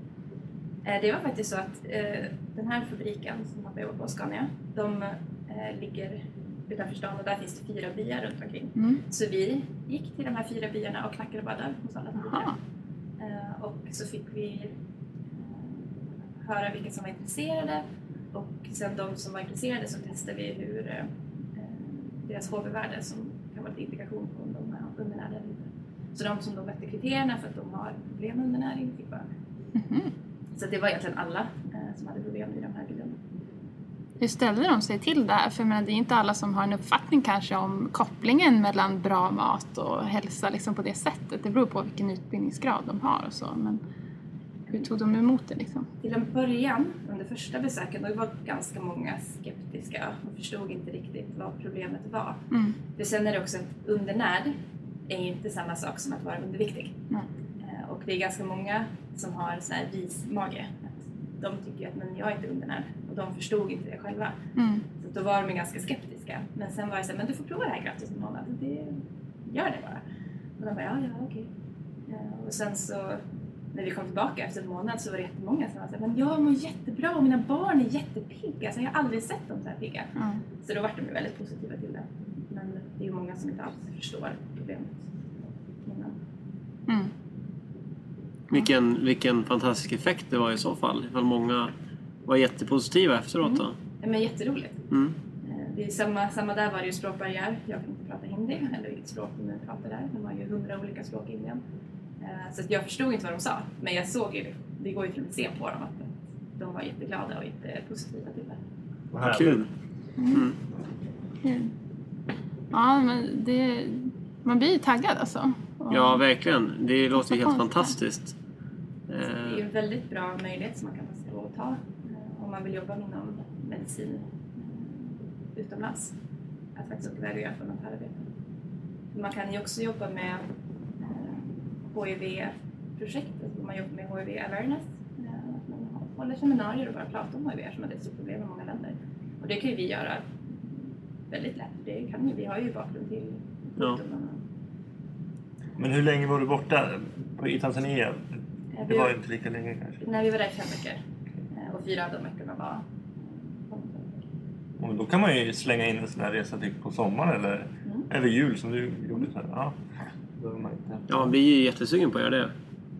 Eh, Det var faktiskt så att eh, den här fabriken som pappa jobbar på, Scania, de eh, ligger utanför stan och där finns det fyra byar runt omkring. Mm. Så vi gick till de här fyra byarna och knackade bara dörr hos alla. Eh, Och så fick vi höra vilka som var intresserade och sen de som var intresserade så testade vi hur deras HB-värde som kan vara en indikation på om de är undernärda eller inte. Så de som då mötte kriterierna för att de har problem med undernäring fick vara med. Mhm. Så det var egentligen alla eh, som hade problem i de här byarna. Hur ställde de sig till det här? För menar, det är inte alla som har en uppfattning kanske om kopplingen mellan bra mat och hälsa liksom på det sättet. Det beror på vilken utbildningsgrad de har och så. Men hur tog de emot det liksom? Till en början, under första besöken, då var ganska många skeptiska och förstod inte riktigt vad problemet var. Mm. För sen är det också att undernärd är ju inte samma sak som att vara underviktig. Nej. Det är ganska många som har så här rismage. Att de tycker att men jag är inte undernärd och de förstod inte det själva. Mm. Så då var de ganska skeptiska. Men sen var jag så här, men du får prova det här gratis en månad. Det, gör det bara. Och de bara, ja, ja, okej. Eh, Och sen så när vi kom tillbaka efter en månad så var det jättemånga som var så här, men jag mår jättebra och mina barn är jättepigga. Alltså, jag har aldrig sett dem så här pigga. Ja. Så då var de ju väldigt positiva till det. Men det är ju många som inte alls förstår problemet innan. Mm. Vilken, vilken fantastisk effekt det var i så fall. Ifall många var jättepositiva efteråt då. Ja, Men jätteroligt. Mm. Eh, det är samma, samma där var det ju språkbarriär. Jag kan inte prata hindi, eller vilket språk de pratar där. De har ju hundra olika språk i Indien. Eh, Så att jag förstod inte vad de sa, men jag såg ju, det går ju till att se på dem att de var jätteglada och jättepositiva till det. Vad kul. Mm. Kul. Ja, men det, man blir ju taggad alltså. Och- Ja, verkligen. Det låter ju helt konstigt. Fantastiskt. Det är ju Eh, en väldigt bra möjlighet som man kan passa på att ta eh, om man vill jobba inom medicin eh, utomlands. Att faktiskt åka iväg och göra volontärarbete. Man kan ju också jobba med eh, HIV-projekt, alltså man jobbar med HIV awareness. eh, Att man håller seminarier och bara pratar om HIV som är ett stort problem i många länder. Och det kan ju vi göra väldigt lätt. Det kan ju, vi har ju bakgrund till Ja. sjukdomarna. Men hur länge var du borta i Tanzania? Eh, Det vi- var ju inte lika länge kanske. När vi var där i fem veckor eh, och fyra av de veckorna var Och då kan man ju slänga in en sån här resa typ på sommaren eller Mm. över jul som du gjorde. Så här. Ja, då behöver man inte. ja, blir ju jättesugen på att göra det.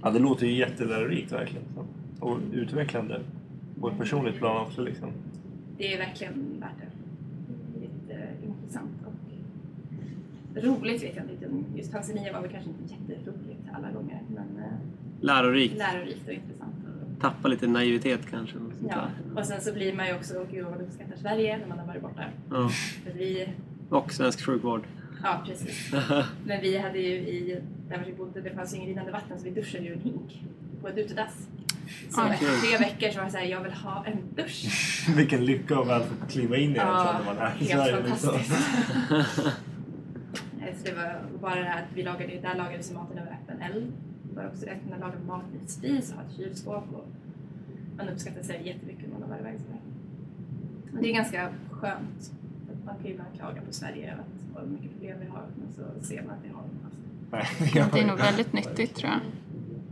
ja, det låter ju jättelärorikt verkligen. Så. Och utvecklande på ett personligt plan också. Liksom. det är verkligen värt det. Det är Jätteintressant och roligt vet jag inte. Just Tanzania var väl kanske inte jätteroligt alla gånger eh, Lärorikt. lärorikt och intressant. Och, Tappa lite naivitet kanske. och sånt ja. där. och sen så blir man ju också, och gud vad man uppskattar Sverige när man har varit borta. Ja. För vi, Och svensk sjukvård. ja precis. Men vi hade ju i, där vi bodde, det fanns ju inget rinnande vatten så vi duschade ju i en hink på ett utedass. Så efter tre veckor så var jag såhär, jag vill ha en dusch. Vilken lycka att väl få kliva in i den Ja, när man är i helt Sverige. Liksom. fantastiskt. Så det var bara det här att vi lagade, där lagades maten över öppen eld. Det var också det att kunna laga mat vid spis och ha ett kylskåp. Och man uppskattar sig jättemycket när man har varit iväg sådär. Det är ganska skönt. Att Man kan ju ibland klaga på Sverige och att vad mycket problem vi har, men så ser man att det har haft. Nej, Det är nog väldigt nyttigt tror jag.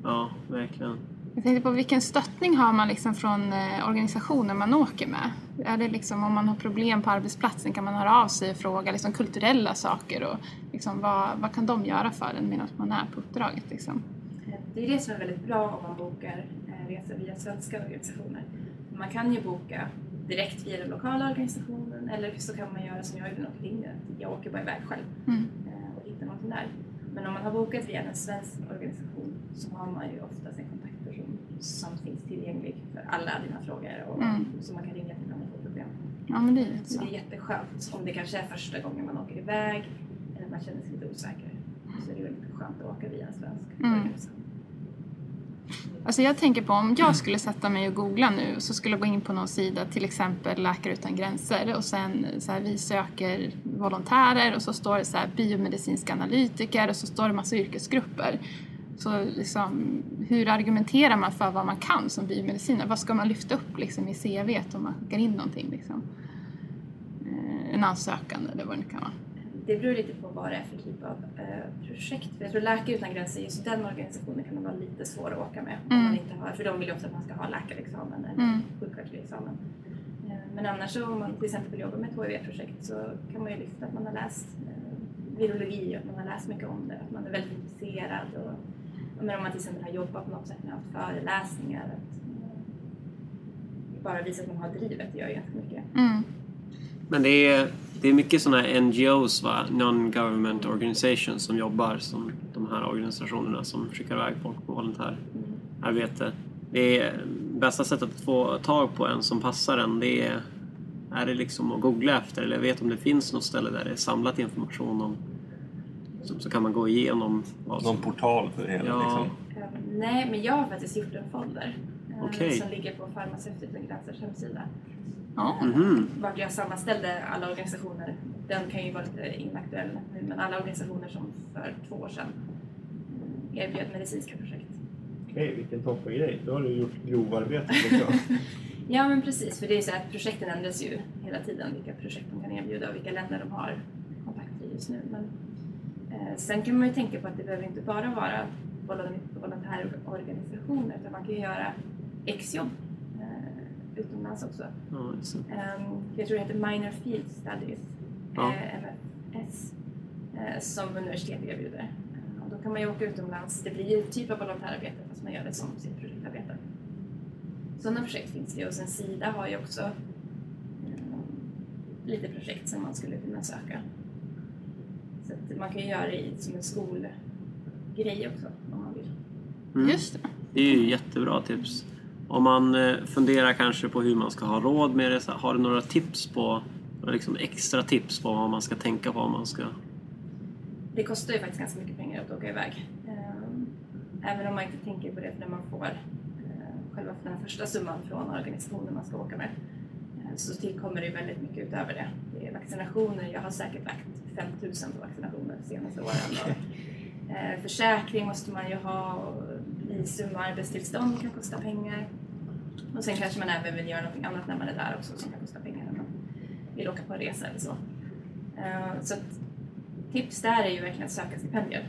Ja, verkligen. Jag tänkte på vilken stöttning har man liksom från eh, organisationer man åker med? Är det liksom om man har problem på arbetsplatsen kan man höra av sig och fråga liksom kulturella saker och liksom vad, vad kan de göra för en medan man är på uppdraget liksom? Det är det som är väldigt bra om man bokar eh, resor via svenska organisationer. Man kan ju boka direkt via den lokala organisationen eller så kan man göra som jag gjorde när jag åkte till Indien. Jag åker bara iväg själv Mm. eh, och hittar någonting där. Men om man har bokat via en svensk organisation så har man ju oftast en kontaktperson som finns tillgänglig för alla dina frågor och Mm. som man kan ringa till om man får problem. Ja men det är Så så. det är jätteskönt om det kanske är första gången man åker iväg eller man känner sig lite osäker. Så är det väldigt skönt att åka via en svensk Mm. organisation. Alltså jag tänker på om jag skulle sätta mig och googla nu så skulle jag gå in på någon sida, till exempel Läkare Utan Gränser och sen så här, vi söker volontärer och så står det så här biomedicinska analytiker och så står det massa yrkesgrupper. Så liksom, hur argumenterar man för vad man kan som biomedicinare? Vad ska man lyfta upp liksom, i CV om man skickar in någonting? Liksom? Eh, en ansökan eller vad det nu kan vara. Det beror lite på vad det är för typ av eh, projekt. För jag tror Läkare Utan Gränser, just den organisationen kan vara lite svår att åka med. Om Mm. man inte har, för de vill ju ofta att man ska ha läkarexamen eller Mm. sjuksköterskeexamen. Eh, men annars så om man till exempel vill jobba med ett HIV-projekt så kan man ju lyfta att man har läst eh, virologi, att man har läst mycket om det, att man är väldigt intresserad. Och, men om man till exempel har jobbat på något sätt med haft föreläsningar. Att, eh, bara visa att man har drivet, gör ju ganska mycket. Mm. Men det är, det är mycket sådana här NGOs, va? Non-Government Organizations, som jobbar som de här organisationerna som skickar iväg folk på volontärarbete. Det är bästa sättet att få tag på en som passar en, det är, är det liksom att googla efter eller jag vet om det finns något ställe där det är samlat information om så, så kan man gå igenom vad som... Någon portal för det hela. Ja. Liksom. Eh, Nej, men jag har faktiskt gjort en folder eh, Okej. som ligger på gränsers hemsida. Ja. Mhm. Vart jag sammanställde alla organisationer. Den kan ju vara lite inaktuell nu, men alla organisationer som för två år sedan erbjöd medicinska projekt. Okej, vilken toppengrej. Då har du gjort grovarbetet. Liksom. Ja, men precis, för det är så att projekten ändras ju hela tiden, vilka projekt de kan erbjuda och vilka länder de har kontakt med just nu. Men, eh, sen kan man ju tänka på att det behöver inte bara vara volon- volontärorganisationer, utan man kan ju göra exjobb utomlands också. Ja. Ehm, jag tror det heter Minor Field Studies, Ja. eh, MFS, eh, som universitet erbjuder. Och då kan man ju åka utomlands. Det blir ju typ av volontärarbete fast man gör det som sitt projektarbete. Sådana projekt finns det ju och sen Sida har ju också eh, lite projekt som man skulle kunna söka. Så att man kan ju göra det i- som en skolgrej också om man vill. Mm. Just det. Det är ju jättebra tips. Om man eh, funderar kanske på hur man ska ha råd med det, har du några tips på, några liksom extra tips på vad man ska tänka på om man ska... Det kostar ju faktiskt ganska mycket pengar att åka iväg. Ehm, Även om man inte tänker på det när man får eh, själva den första summan från organisationen man ska åka med. Eh, Så tillkommer det väldigt mycket utöver det. Det är vaccinationer, jag har säkert lagt 5000 på vaccinationer de senaste åren. Och, eh, försäkring måste man ju ha, och visum och arbetstillstånd kan kosta pengar. Och sen kanske man även vill göra något annat när man är där också som kan kosta pengar när man vill åka på en resa eller så. Eh, Så att tips där är ju verkligen att söka stipendier.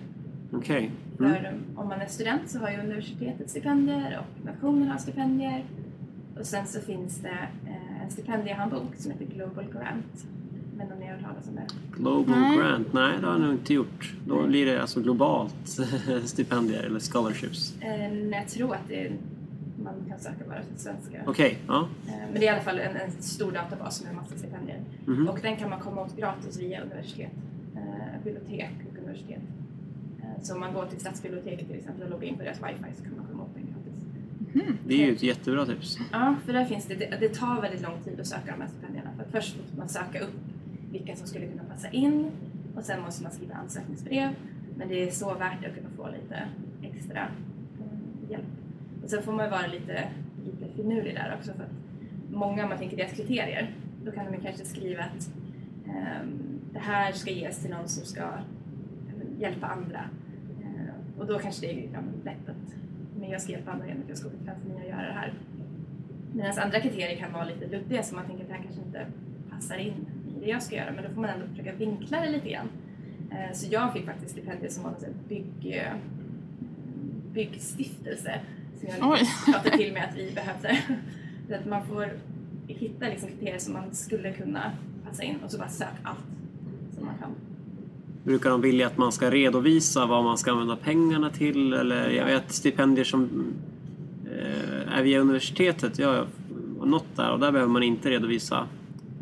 Okej. Mm. För om man är student så har ju universitetet stipendier och nationen har stipendier. Och sen så finns det eh, en stipendiehandbok som heter Global Grant. Men om ni har hört talas om det? Global Nej. Grant? Nej, det har jag nog inte gjort. Då blir det alltså globalt stipendier eller scholarships. Eh, Jag tror att det är, man kan söka bara till svenska. Okej, ja. Eh, Men det är i alla fall en, en stor databas med massa stipendier. Mhm. Och den kan man komma åt gratis via universitet, eh, bibliotek och universitet. Eh, Så om man går till stadsbiblioteket till exempel och loggar in på deras wifi så kan man komma åt den gratis. Det är ju ett jättebra tips. Ja, för där finns det, det, det tar väldigt lång tid att söka de här stipendierna. För först måste man söka upp vilka som skulle kunna passa in och sen måste man skriva ansökningsbrev. Men det är så värt det att kunna få lite extra eh, hjälp. Och sen får man vara lite, lite finurlig där också för att många, om man tänker deras kriterier, då kan de ju kanske skriva att um, det här ska ges till någon som ska eh, hjälpa andra. Uh, och då kanske det är ja, lätt att men jag ska hjälpa andra genom att jag ska åka till Tanzania och göra det här. Medan andra kriterier kan vara lite luddiga så man tänker att det här kanske inte passar in det jag ska göra men då får man ändå försöka vinkla det lite grann. Eh, Så jag fick faktiskt stipendier som var en bygg, eh, byggstiftelse som jag pratade till med att vi behövde. Så att man får hitta liksom kriterier som man skulle kunna passa in och så bara sök allt som man kan. Brukar de vilja att man ska redovisa vad man ska använda pengarna till? Eller jag vet stipendier som eh, är via universitetet. Jag har något där och där behöver man inte redovisa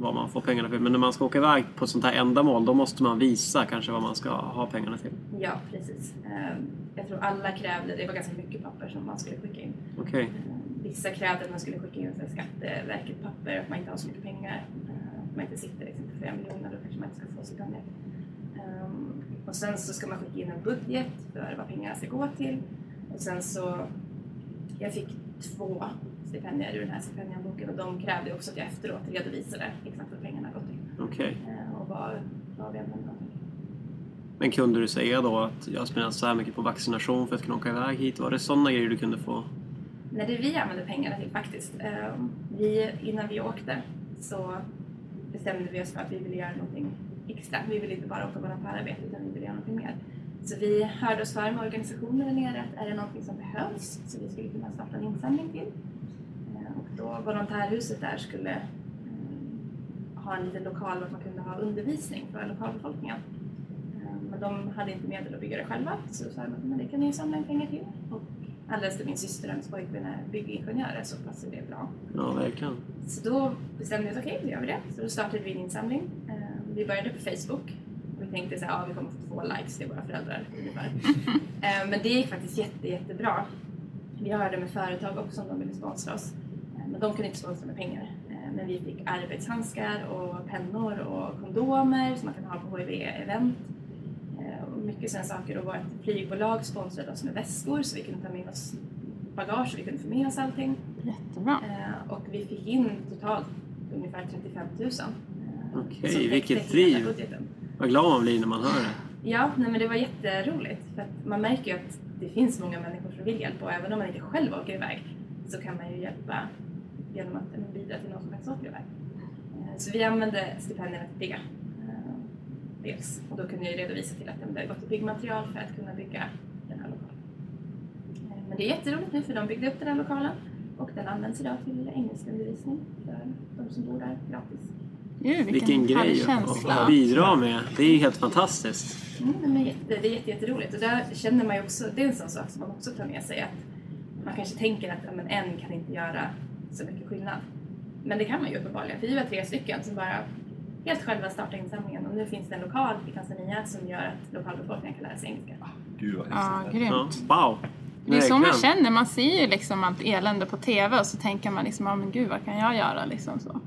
vad man får pengarna för. Men när man ska åka iväg på ett sånt här ändamål då måste man visa kanske vad man ska ha pengarna till. Ja, precis. Eh, Jag tror alla krävde, det var ganska mycket papper som man skulle skicka in. Okej. Eh, Vissa krävde att man skulle skicka in Skatteverket-papper, att man inte har så mycket pengar. eh, Att man inte sitter liksom på flera miljoner, då kanske man inte ska få stipendier. Um, och sen så ska man skicka in en budget för vad pengarna ska gå till. Och sen så, jag fick två stipendier ur den här stipendiehandboken och de krävde också att jag efteråt redovisade exakt vad pengarna gått till. Okej. eh, Och vad, vad vi använde dem till. Men kunde du säga då att jag spenderat så här mycket på vaccination för att kunna åka iväg hit? Var det sådana grejer du kunde få? Nej, det vi använde pengarna till faktiskt. Eh, Vi, innan vi åkte så bestämde vi oss för att vi ville göra någonting extra. Vi ville inte bara åka på volontärarbete utan vi ville göra någonting mer. Så vi hörde oss för med organisationer där nere att är det någonting som behövs så vi skulle kunna starta en insamling till. Då volontärhuset där skulle eh, ha en liten lokal där man kunde ha undervisning för lokalbefolkningen. Eh, Men de hade inte medel att bygga det själva så sa de att "Men det kan ni samla in pengar till. Och alldeles till min syster och hennes pojkvän är byggingenjörer så passade det bra. Ja, verkligen. Så då bestämde vi oss, okej, då gör vi det. Så då startade vi en insamling. Eh, Vi började på Facebook. Och vi tänkte så här, ja vi kommer få två likes till våra föräldrar ungefär. Men det gick faktiskt jätte, jättebra. Vi hörde med företag också om de ville sponsra oss. De kunde inte sponsra med pengar. Eh, Men vi fick arbetshandskar och pennor och kondomer som man kan ha på HIV-event. Eh, Och mycket sådana saker. Och vårt flygbolag sponsrade oss med väskor så vi kunde ta med oss bagage så vi kunde få med oss allting. Jättebra. Eh, och vi fick in totalt ungefär 35 000. eh, Okej, vilket driv. Vad glad man blir när man hör det. Ja, nej, men det var jätteroligt. För att man märker ju att det finns många människor som vill hjälpa och även om man inte själv åker iväg så kan man ju hjälpa genom att bidra till någon som faktiskt åker iväg. Så vi använde stipendierna till det. eh, Dels. Och då kunde jag redovisa till att det har gått till byggmaterial för att kunna bygga den här lokalen. Eh, Men det är jätteroligt nu för de byggde upp den här lokalen och den används idag till engelskundervisning för de som bor där gratis. Gud, Vilken härlig grej att bidra med. Det är helt fantastiskt. Mm, men jätte, det är jätte, jätteroligt och där känner man ju också, det är en sån sak som man också tar med sig att man kanske tänker att ja, men en kan inte göra så mycket skillnad. Men det kan man ju uppenbarligen, för vi var tre stycken som bara helt själva starta insamlingen och nu finns det en lokal i Tanzania som gör att lokalbefolkningen kan lära sig engelska. Gud vad Ja, häftigt. Ja, grymt. wow! Det är så man känner, man ser ju liksom allt elände på TV och så tänker man liksom, ja men gud vad kan jag göra liksom så.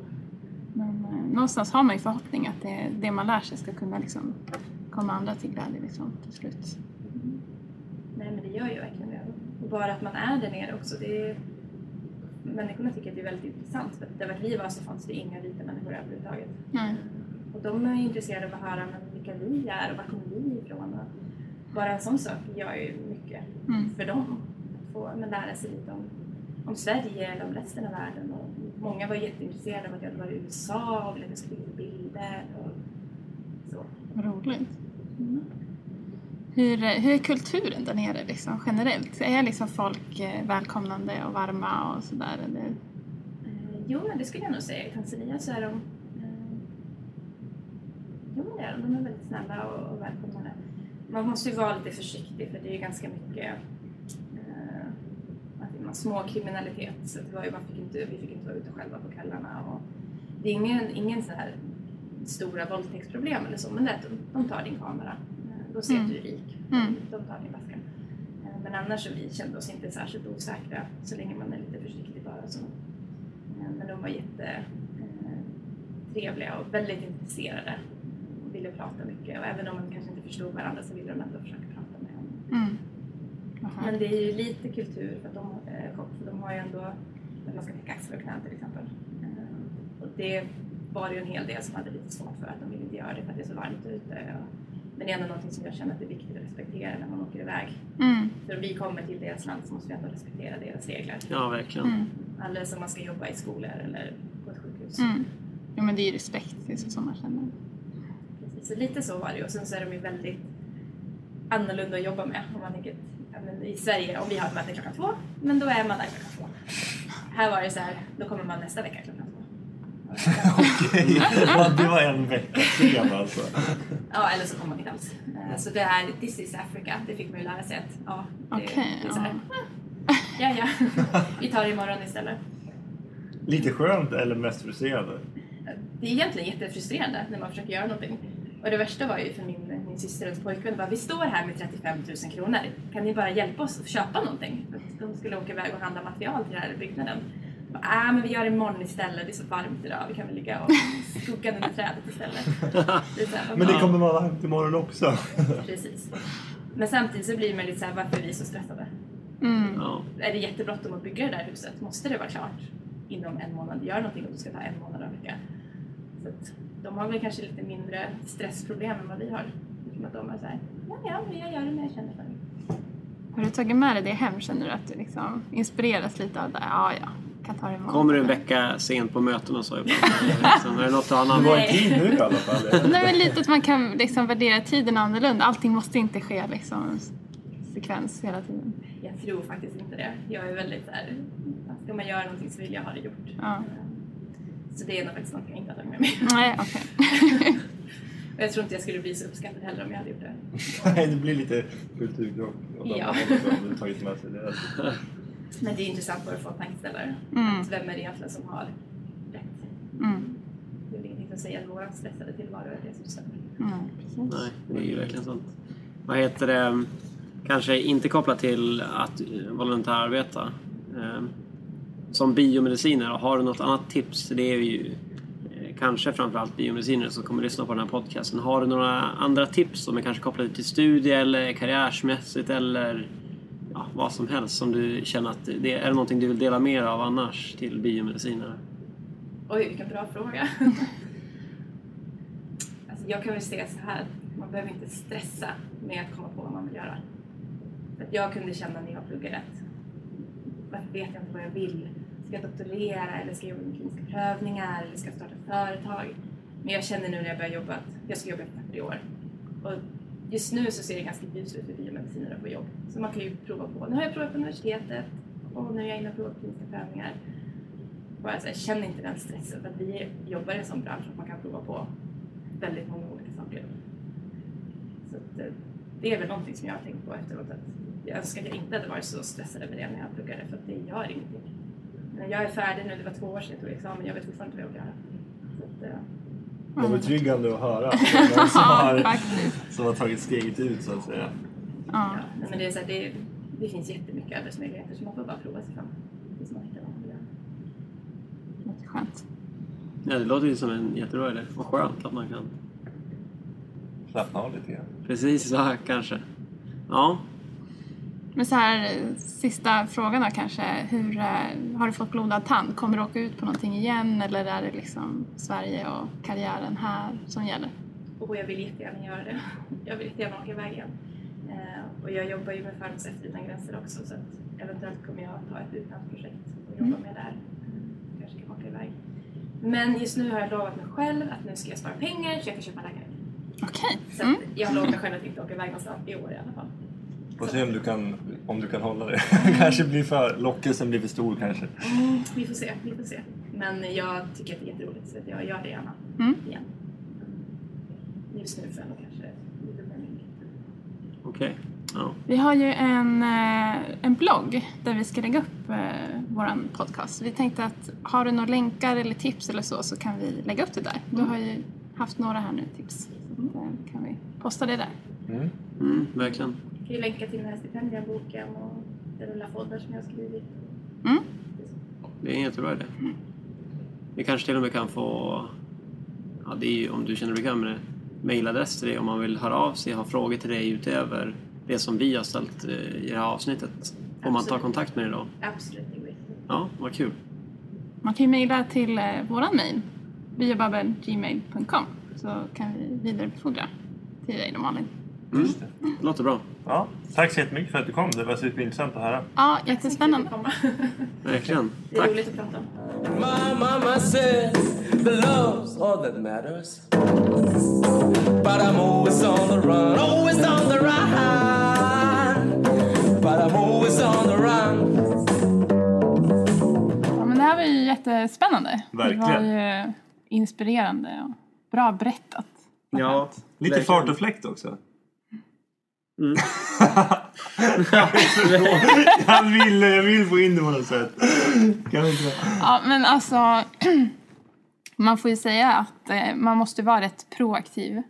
Men eh, någonstans har man ju förhoppning att det, det man lär sig ska kunna liksom komma andra till glädje liksom till slut. Nej men det gör ju verkligen det. Och bara att man är där nere också. Det är... Människorna tycker att det är väldigt intressant för där vi var så fanns det inga vita människor överhuvudtaget. Nej. Och de är intresserade av att höra men vilka vi är och var kommer vi ifrån. Och bara en sån sak gör ju mycket Mm. för dem. Att få men lära sig lite om, om Sverige eller om resten av världen. Och många var jätteintresserade av att jag hade varit i USA och ville att jag skulle bilder. Och så. Roligt. Hur, hur är kulturen där nere liksom, generellt? Är liksom folk eh, välkomnande och varma och sådär? Eller? Eh, jo, det skulle jag nog säga. I Tanzania så är de... Eh, jo, det är de. De är väldigt snälla och, och välkomnande. Man måste ju vara lite försiktig för det är ju ganska mycket eh, små kriminalitet. Så det var ju, man fick inte, vi fick inte vara ute själva på kvällarna. Och det är ingen, ingen så här stora våldtäktsproblem eller så, men det är att de, de tar din kamera. De ser att du rik. Mm. De tar din väska. Eh, Men annars så vi kände oss inte särskilt osäkra så länge man är lite försiktig bara. Så. Eh, Men de var jätte eh, och väldigt intresserade och ville prata mycket. Och även om man kanske inte förstod varandra så ville de ändå försöka prata med en. Mm. Men det är ju lite kultur för att de, för de har ju ändå att man ska täcka axlar och knän till exempel. Och det var det ju en hel del som hade lite svårt för att de ville inte göra det för att det är så varmt ute. Och, men det är ändå någonting som jag känner att det är viktigt att respektera när man åker iväg. Mm. För om vi kommer till deras land så måste vi ändå respektera deras regler. Ja, verkligen. Mm. Alldeles som man ska jobba i skolor eller på ett sjukhus. Mm. Jo men det är ju respekt, det är så som man känner. Precis, Så lite så var det ju. och sen så är de ju väldigt annorlunda att jobba med. Om man tänker, ja, men I Sverige, om vi har ett möte klockan två, men då är man där klockan två. Här var det så här, då kommer man nästa vecka klockan två. Ja, det var en vecka sen alltså. Ja, eller så kommer man inte alls. Eh, Så det här, this is Africa, det fick man ju lära sig att ja, det, Okej, det är så här, ja. ja ja, vi tar det imorgon istället. Lite skönt eller mest frustrerande? Det är egentligen jättefrustrerande när man försöker göra någonting. Och det värsta var ju för min, min syster och pojkvän bara, vi står här med 35 000 kronor. Kan ni bara hjälpa oss att köpa någonting? För att De skulle åka iväg och handla material till den här byggnaden. Ah, men vi gör det imorgon istället. Det är så varmt idag. Vi kan väl ligga och skuggan under trädet istället. Det Men det kommer vara varmt imorgon också. Precis. Men samtidigt så blir man lite så här, varför är vi så stressade? Mm. Ja. Är det jättebråttom att bygga det där huset? Måste det vara klart inom en månad? Gör någonting om det ska ta en månad att bygga. Så att de har väl kanske lite mindre stressproblem än vad vi har. Som att de är såhär, ja ja, men jag gör det när jag känner för det. Har du tagit med dig det hem? Känner du att du liksom inspireras lite av det? Ja, ja, kan ta det imorgon. Kommer du en vecka sent på möten och så? Liksom, är det något annan? var i tid nu i alla fall. Nej men lite att man kan liksom värdera tiden annorlunda. Allting måste inte ske liksom sekvens hela tiden. Jag tror faktiskt inte det. Jag är väldigt såhär, ska man göra någonting så vill jag ha det gjort. Ja. Så det är nog faktiskt något jag inte har tagit med mig. Nej, okej. Och jag tror inte jag skulle bli så uppskattad heller om jag hade gjort det. Nej, det blir lite kulturkrock. Ja. man inte tagit med sig det. Men det är intressant bara att få tankeställare. Mm. Att Vem är det egentligen som har rätt? Mm. Det är väl ingenting som säger att vår stressade tillvaro är det som stämmer. Mm, precis. Nej, det är ju verkligen sant. Vad heter det? Kanske inte kopplat till att eh, volontärarbeta. Eh, Som biomediciner, har du något annat tips? Det är ju eh, kanske framförallt biomediciner som kommer lyssna på den här podcasten. Har du några andra tips som är kanske kopplade till studie eller karriärsmässigt eller ja, vad som helst som du känner att det är någonting du vill dela mer av annars till biomedicinare? Oj, vilken bra fråga. alltså, jag kan väl säga så här, man behöver inte stressa med att komma på vad man vill göra. För att jag kunde känna när jag pluggade att varför vet jag inte vad jag vill? Ska jag doktorera eller ska jag jobba med kliniska prövningar eller ska jag starta företag? Men jag känner nu när jag börjar jobba att jag ska jobba i tre år. Och just nu så ser det ganska ljust ut för biomedicinare på jobb. Så man kan ju prova på. Nu har jag provat på universitetet och nu är jag inne och provar kliniska prövningar bara så här, känn inte den stressen för att vi jobbar i en sån bransch att man kan prova på väldigt många olika saker. Så att, eh, det är väl någonting som jag har tänkt på efteråt att jag önskar att jag inte hade varit så stressad över det när jag pluggade för att det gör ingenting. Men jag är färdig nu, det var två år sedan jag tog examen, jag vet fortfarande inte vad jag vill göra. Så att, eh, det var betryggande att höra. Någon som, har, som har tagit steget ut så att säga. Ja. Men det, är så här, det, det finns jättemycket arbetsmöjligheter så man får bara prova sig fram tills man hittar något. Låter skönt. Ja, det låter ju som en jättebra idé. Och skönt att man kan... Slappna av lite grann. Precis så här kanske. Ja. Men så här, sista frågan då kanske. Hur, eh, har du fått blodad tand? Kommer du åka ut på någonting igen eller är det liksom Sverige och karriären här som gäller? Och jag vill jättegärna göra det. Jag vill jättegärna åka iväg igen. Eh, och jag jobbar ju med Farmers efter utan gränser också så att eventuellt kommer jag ta ett utlandsprojekt och jobba med där. Kanske kan åka iväg. Men just nu har jag lovat mig själv att nu ska jag spara pengar så jag kan köpa lägenhet. Okej. Så Mm. att jag har lovat mig själv att inte åka iväg någonstans i år i alla fall. Får se om du kan, om du kan hålla det. kanske blir för, lockelsen blir för stor kanske. Mm, vi får se, vi får se. Men jag tycker att det är jätteroligt så att jag gör det gärna Mm. igen. Just nu får jag kanske lite. Okej. Ja. Vi har ju en, eh, en blogg där vi ska lägga upp eh, vår podcast. Vi tänkte att har du några länkar eller tips eller så så kan vi lägga upp det där. Du har ju haft några här nu tips. Så att, eh, kan vi posta det där. Mm. Mm, verkligen. Kan ju länka till den här stipendieboken och den lilla folder som jag har skrivit. Mm. Det är en jättebra idé. Vi kanske till och med kan få, ja, det är ju, om du känner dig bekväm med det, mejladress till dig om man vill höra av sig, ha frågor till dig utöver det som vi har ställt eh, i det här avsnittet. Får man ta kontakt med dig då? Absolut, det går. Ja, vad kul. Man kan ju mejla till eh, våran mejl, biobabbelgmail.com så kan vi vidarebefordra till dig då Malin. Mm. Det låter bra. Ja, tack så jättemycket för att du kom. Det var superintressant att höra. Ja, jättespännande. Verkligen. Det är roligt att prata om. My mama says the love's all that matters. But I'm always on the run, always on the run. But I'm always on the run. Ja, men det här var ju jättespännande. Verkligen. Det var ju inspirerande och bra berättat. Ja, Lite fart och fläkt också. Mm. jag, vill, jag vill få in det på något sätt. Kan inte? Ja, men alltså, man får ju säga att eh, man måste vara rätt proaktiv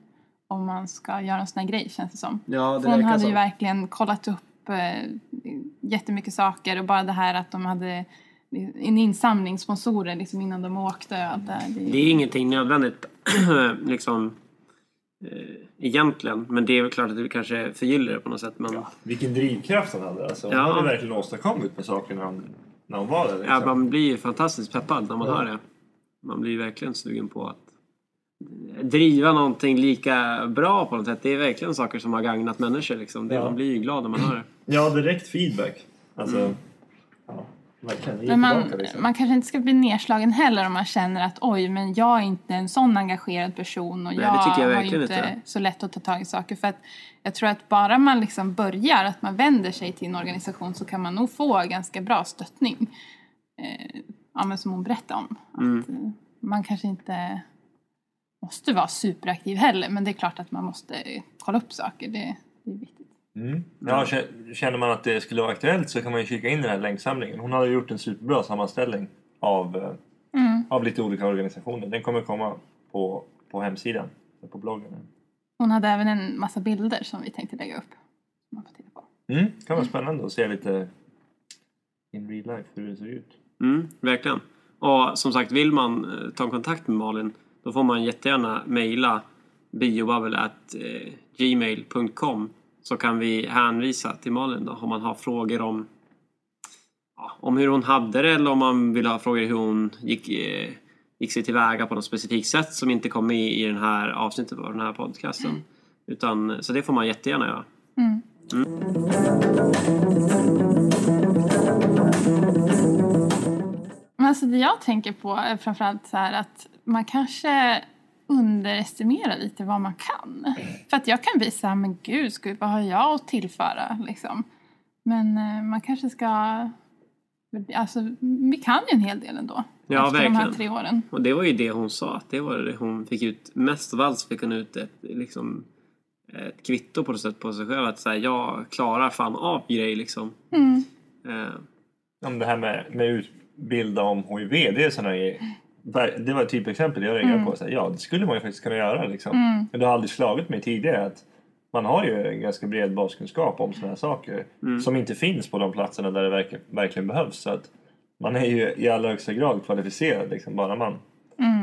om man ska göra en sån här grej känns det som. Ja, det hon hade så. ju verkligen kollat upp eh, jättemycket saker och bara det här att de hade en insamling, sponsorer liksom innan de åkte. Det, det, Det är ingenting nödvändigt liksom egentligen. Men det är väl klart att det kanske förgyller det på något sätt. Men ja. Vilken drivkraft hon hade. Alltså, Ja. hade verkligen åstadkommit med saker när hon, när hon var där. Liksom. man blir ju fantastiskt peppad när man Ja. hör det. Man blir verkligen sugen på att driva någonting lika bra på något sätt. Det är verkligen saker som har gagnat människor. Liksom. Det, Ja. Man blir ju glad när man hör det. Ja, direkt feedback. Alltså, ja. Det ger Men man, liksom. man kanske inte ska bli nedslagen heller om man känner att oj, men jag är inte en sån engagerad person och Nej, jag, jag har inte inte. så lätt att ta tag i saker. För att jag tror att bara man liksom börjar, att man vänder sig till en organisation så kan man nog få ganska bra stöttning. Eh, ja, men som hon berättade om. Att, Mm. eh, man kanske inte måste vara superaktiv heller, men det är klart att man måste kolla upp saker. Det, det är viktigt. Mm. Ja, kä- känner man att det skulle vara aktuellt så kan man ju kika in den här länksamlingen. Hon har gjort en superbra sammanställning av, eh, Mm. av lite olika organisationer. Den kommer komma på, på hemsidan, på bloggen. Hon hade även en massa bilder som vi tänkte lägga upp. Som man får titta på. Mm. Det kan vara spännande att se lite in real life hur det ser ut. Mm, verkligen. Och som sagt, vill man eh, ta kontakt med Malin då får man jättegärna mejla biobubble.gmail.com så kan vi hänvisa till Malin då om man har frågor om, ja, om hur hon hade det eller om man vill ha frågor hur hon gick, eh, gick sig tillväga på något specifikt sätt som inte kom med i den här avsnittet av den här podcasten. Utan, så det får man jättegärna göra. Mm. Men alltså det jag tänker på är framförallt så här att man kanske underestimerar lite vad man kan. För att jag kan bli så här, men gud, vi, vad har jag att tillföra liksom? Men eh, man kanske ska... Alltså, vi kan ju en hel del ändå. Ja, efter de här verkligen. tre åren. Och det var ju det hon sa, att det var det hon fick ut mest av allt så fick hon ut ett, liksom, ett kvitto på något sätt på sig själv. Att säga, jag klarar fan av grejer liksom. Mm. Eh, Om det här med, med utbilda om HIV, det är sådana grejer. Det var ett typexempel jag reagerade på. Så här, ja, det skulle man ju faktiskt kunna göra. Liksom. Men det har aldrig slagit mig tidigare att man har ju en ganska bred baskunskap om sådana här saker som inte finns på de platserna där det verkligen, verkligen behövs. Så att man är ju i allra högsta grad kvalificerad liksom, bara man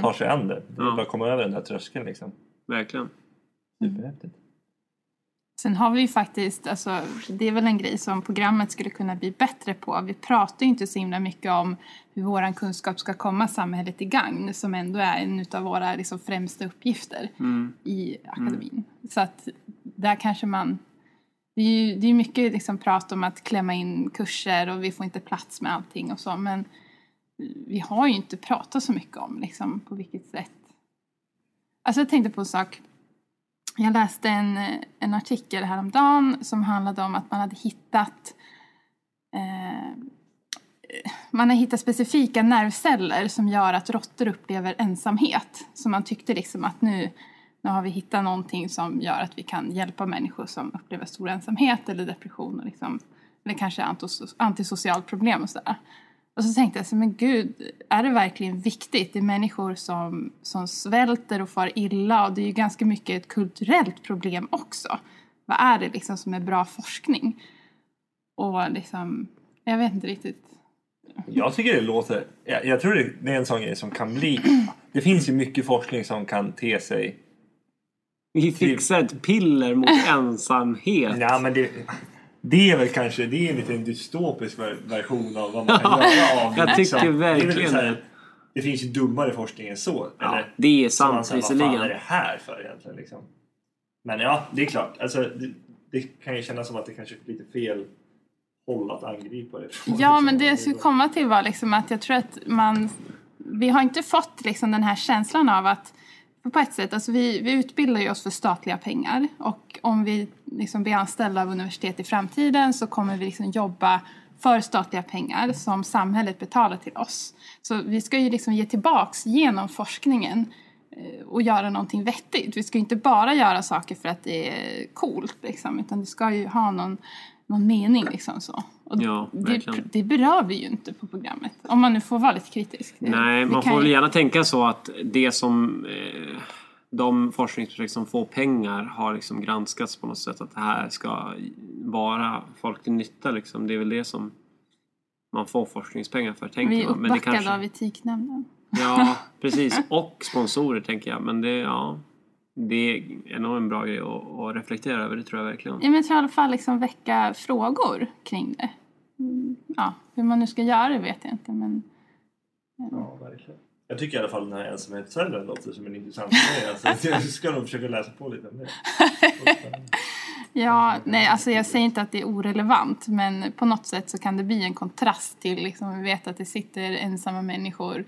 tar sig an det. Det Ja. bara komma över den där tröskeln. Liksom. Verkligen. Superhäftigt. Sen har vi ju faktiskt, alltså, det är väl en grej som programmet skulle kunna bli bättre på. Vi pratar ju inte så himla mycket om hur vår kunskap ska komma samhället till gagn som ändå är en av våra liksom, främsta uppgifter i akademin. Så att där kanske man... Det är ju det är mycket liksom, prat om att klämma in kurser och vi får inte plats med allting och så men vi har ju inte pratat så mycket om liksom, på vilket sätt. Alltså jag tänkte på en sak. Jag läste en, en artikel häromdagen som handlade om att man hade hittat eh, man har hittat specifika nervceller som gör att råttor upplever ensamhet. Så man tyckte liksom att nu, nu har vi hittat någonting som gör att vi kan hjälpa människor som upplever stor ensamhet eller depression och liksom, eller kanske antisocialt problem och sådär. Och så tänkte jag så men gud, är det verkligen viktigt? Det är människor som, som svälter och far illa och det är ju ganska mycket ett kulturellt problem också. Vad är det liksom som är bra forskning? Och liksom, jag vet inte riktigt. Jag tycker det låter... Jag, jag tror det, det är en sån grej som kan bli... Det finns ju mycket forskning som kan te sig... Vi fixar ett piller mot ensamhet. Ja, men det, det är väl kanske det är en liten dystopisk ver- version av vad man kan göra av det. jag liksom. tycker verkligen det. Det finns ju dummare forskning än så. Ja, eller? det är sant säger, Vad fan är visserligen. det här för egentligen? Liksom? Men ja, det är klart. Alltså, det, det kan ju kännas som att det kanske är lite fel håll att angripa det. Ja, liksom. men det jag skulle komma till var liksom att jag tror att man... Vi har inte fått liksom den här känslan av att... På ett sätt, alltså vi, vi utbildar ju oss för statliga pengar och om vi liksom blir anställda av universitet i framtiden så kommer vi liksom jobba för statliga pengar som samhället betalar till oss. Så vi ska ju liksom ge tillbaks genom forskningen eh, och göra någonting vettigt. Vi ska ju inte bara göra saker för att det är coolt liksom, utan det ska ju ha någon, någon mening liksom så. Och Ja, det, det berör vi ju inte på programmet. Om man nu får vara lite kritisk. Det- Nej, vi man får väl gärna tänka så att det som eh, de forskningsprojekt som får pengar har liksom granskats på något sätt. Att det här ska vara folk till nytta liksom. Det är väl det som man får forskningspengar för, tänker Vi är man. Men det uppbackade kanske... av Etiknämnden. Ja, precis. Och sponsorer tänker jag. Men det, ja, det är nog en bra grej att, att reflektera över. Det tror jag verkligen. Ja, men jag tror i alla fall liksom väcka frågor kring det. Mm, Ja, hur man nu ska göra det vet jag inte. Men Ja, verkligen. Jag tycker i alla fall den här ensamhetscellen låter som en intressant grej. Alltså, jag ska nog försöka läsa på lite om det. ja, nej, alltså jag säger inte att det är orelevant. Men på något sätt så kan det bli en kontrast till, liksom, vi vet att det sitter ensamma människor eh,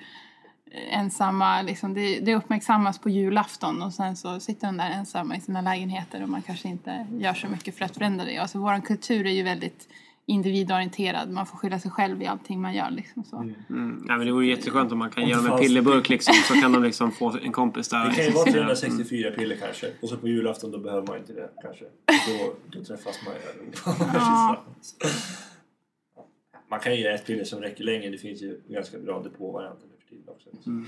ensamma, liksom, det, det uppmärksammas på julafton och sen så sitter de där ensamma i sina lägenheter och man kanske inte gör så mycket för att förändra det. Alltså vår kultur är ju väldigt individorienterad, man får skylla sig själv i allting man gör. Liksom, så. Mm. Ja, men det vore jätteskönt om man kan Om ge dem en pillerburk liksom, så kan de liksom få en kompis där. Det kan ju vara Mm. 364 piller kanske. Och så på julafton då behöver man inte det kanske. Då, då träffas man ju. Ja. Man kan ju ge ett piller som räcker länge. Det finns ju ganska bra depåvarianter tiden också. Mm.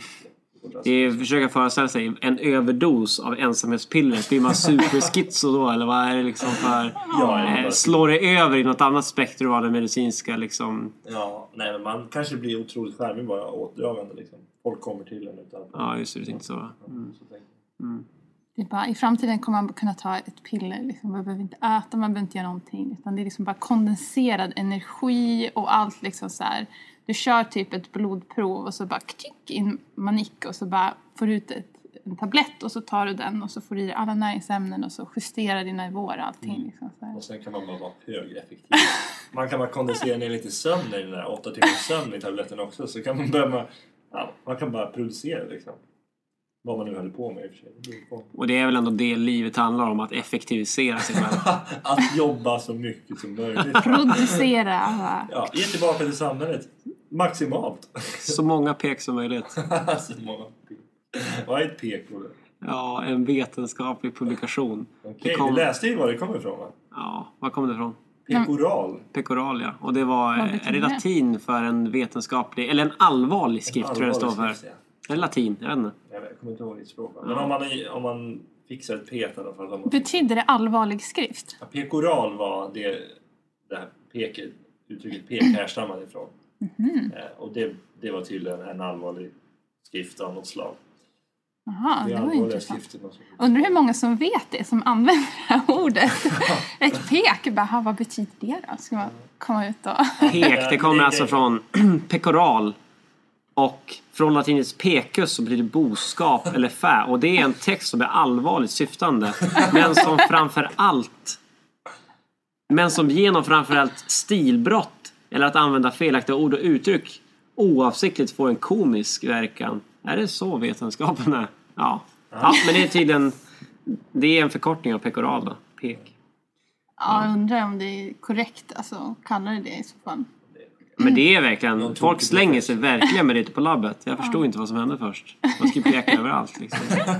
Det är att försöka föreställa sig en överdos av ensamhetspiller. Blir man superschizo då eller vad är det liksom för... Ja, Eh, slår det över i något annat spektrum av det medicinska liksom? Ja, nej men man kanske blir otroligt charmig bara åtdragande liksom. Folk kommer till en utan... Ja, just det. Du tänkte så. tänker jag. Det är bara, I framtiden kommer man kunna ta ett piller. Liksom. Man behöver inte äta, man behöver inte göra någonting. Utan det är liksom bara kondenserad energi och allt liksom så här. Du kör typ ett blodprov och så bara klick in manik och så bara får ut ett, en tablett och så tar du den och så får du i dig alla näringsämnen och så justerar dina nivåer och allting. Liksom, så här. Och sen kan man bara vara högeffektiv. Man kan bara kondensera ner lite sömn i den där åtta timmars sömn i tabletten också. Så kan man börja... Ja, man kan bara producera liksom. Vad man nu håller på med i och för sig. Och det är väl ändå det livet handlar om, att effektivisera sig själv. Att jobba så mycket som möjligt. Producera. Ja, ge tillbaka till samhället. Maximalt. Så många pek som möjligt. så många pek. Vad är ett pek? Ja, en vetenskaplig publikation. Okej, Det kom- du läste ju var det kommer ifrån va? Ja, var kom det ifrån? Pekoral. Pecoralia. Och det var, är det det? latin för en vetenskaplig, eller en allvarlig skrift tror jag det står för. Allvarlig skrift, Eller latin, jag vet inte. Jag kommer inte ihåg ditt språk. Men om man, om man fixar ett P i alla fall. Man Betyder det allvarlig skrift? Ja, Pekoral var det, det här peket, uttrycket pek härstammade ifrån. Eh, och det, det var tydligen en allvarlig skrift av något slag. Jaha, det är det var intressant. Undrar hur många som vet det, som använder det här ordet. Ett pek, bara, "Ha, vad betyder det då? Ska man komma ut och... Pek, det kommer alltså från pekoral. Och från latinets pecus så blir det boskap eller fä. Och det är en text som är allvarligt syftande. Men som framför allt... Men som genom framför allt stilbrott eller att använda felaktiga ord och uttryck oavsiktligt får en komisk verkan. Är det så vetenskapen är? Ja. ja men det är tydligen... Det är en förkortning av pekoral då. Pek. Ja, jag undrar om det är korrekt, alltså kallar det det i så fall. Men det är verkligen, folk slänger sig verkligen med det ute på labbet. Jag förstod inte vad som hände först. Man ska ju peka överallt liksom. Peka?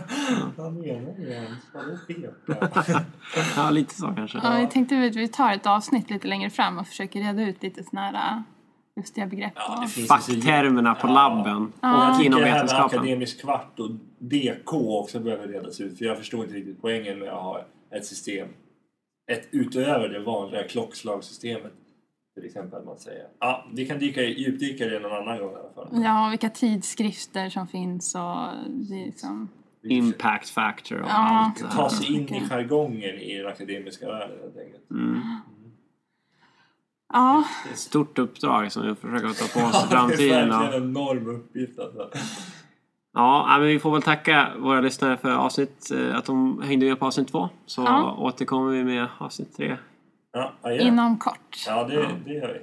Ja, lite så kanske. Ja, vi tänkte att vi tar ett avsnitt lite längre fram och försöker reda ut lite såna här äh, lustiga begrepp. Ja, Facktermerna på Ja. labben Jag och inom det här med vetenskapen. akademisk kvart och DK också behöver redas ut. För jag förstår inte riktigt poängen med att ha ett system. Ett utöver det vanliga klockslagssystemet. Till exempel att man säger. Ja, vi kan dyka, i- djupdyka i det någon annan gång i alla fall. Ja, vilka tidskrifter som finns och liksom... Impact factor och Ja. allt det Ta sig in i jargongen i den akademiska världen helt enkelt. Mm. Ja, Det är ett stort uppdrag som vi försöker ta på oss i Ja, det är framtiden. verkligen en enorm uppgift alltså. Ja, ja, men vi får väl tacka våra lyssnare för avsnitt, eh, att de hängde med på avsnitt två. Så Ja. återkommer vi med avsnitt tre. Ja, adjö. inom kort. Ja, det, det gör vi.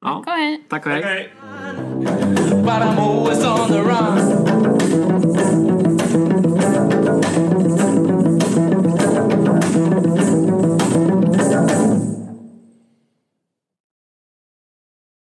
Ja, Och hej! tack och hej. Okej. But I'm always on the run.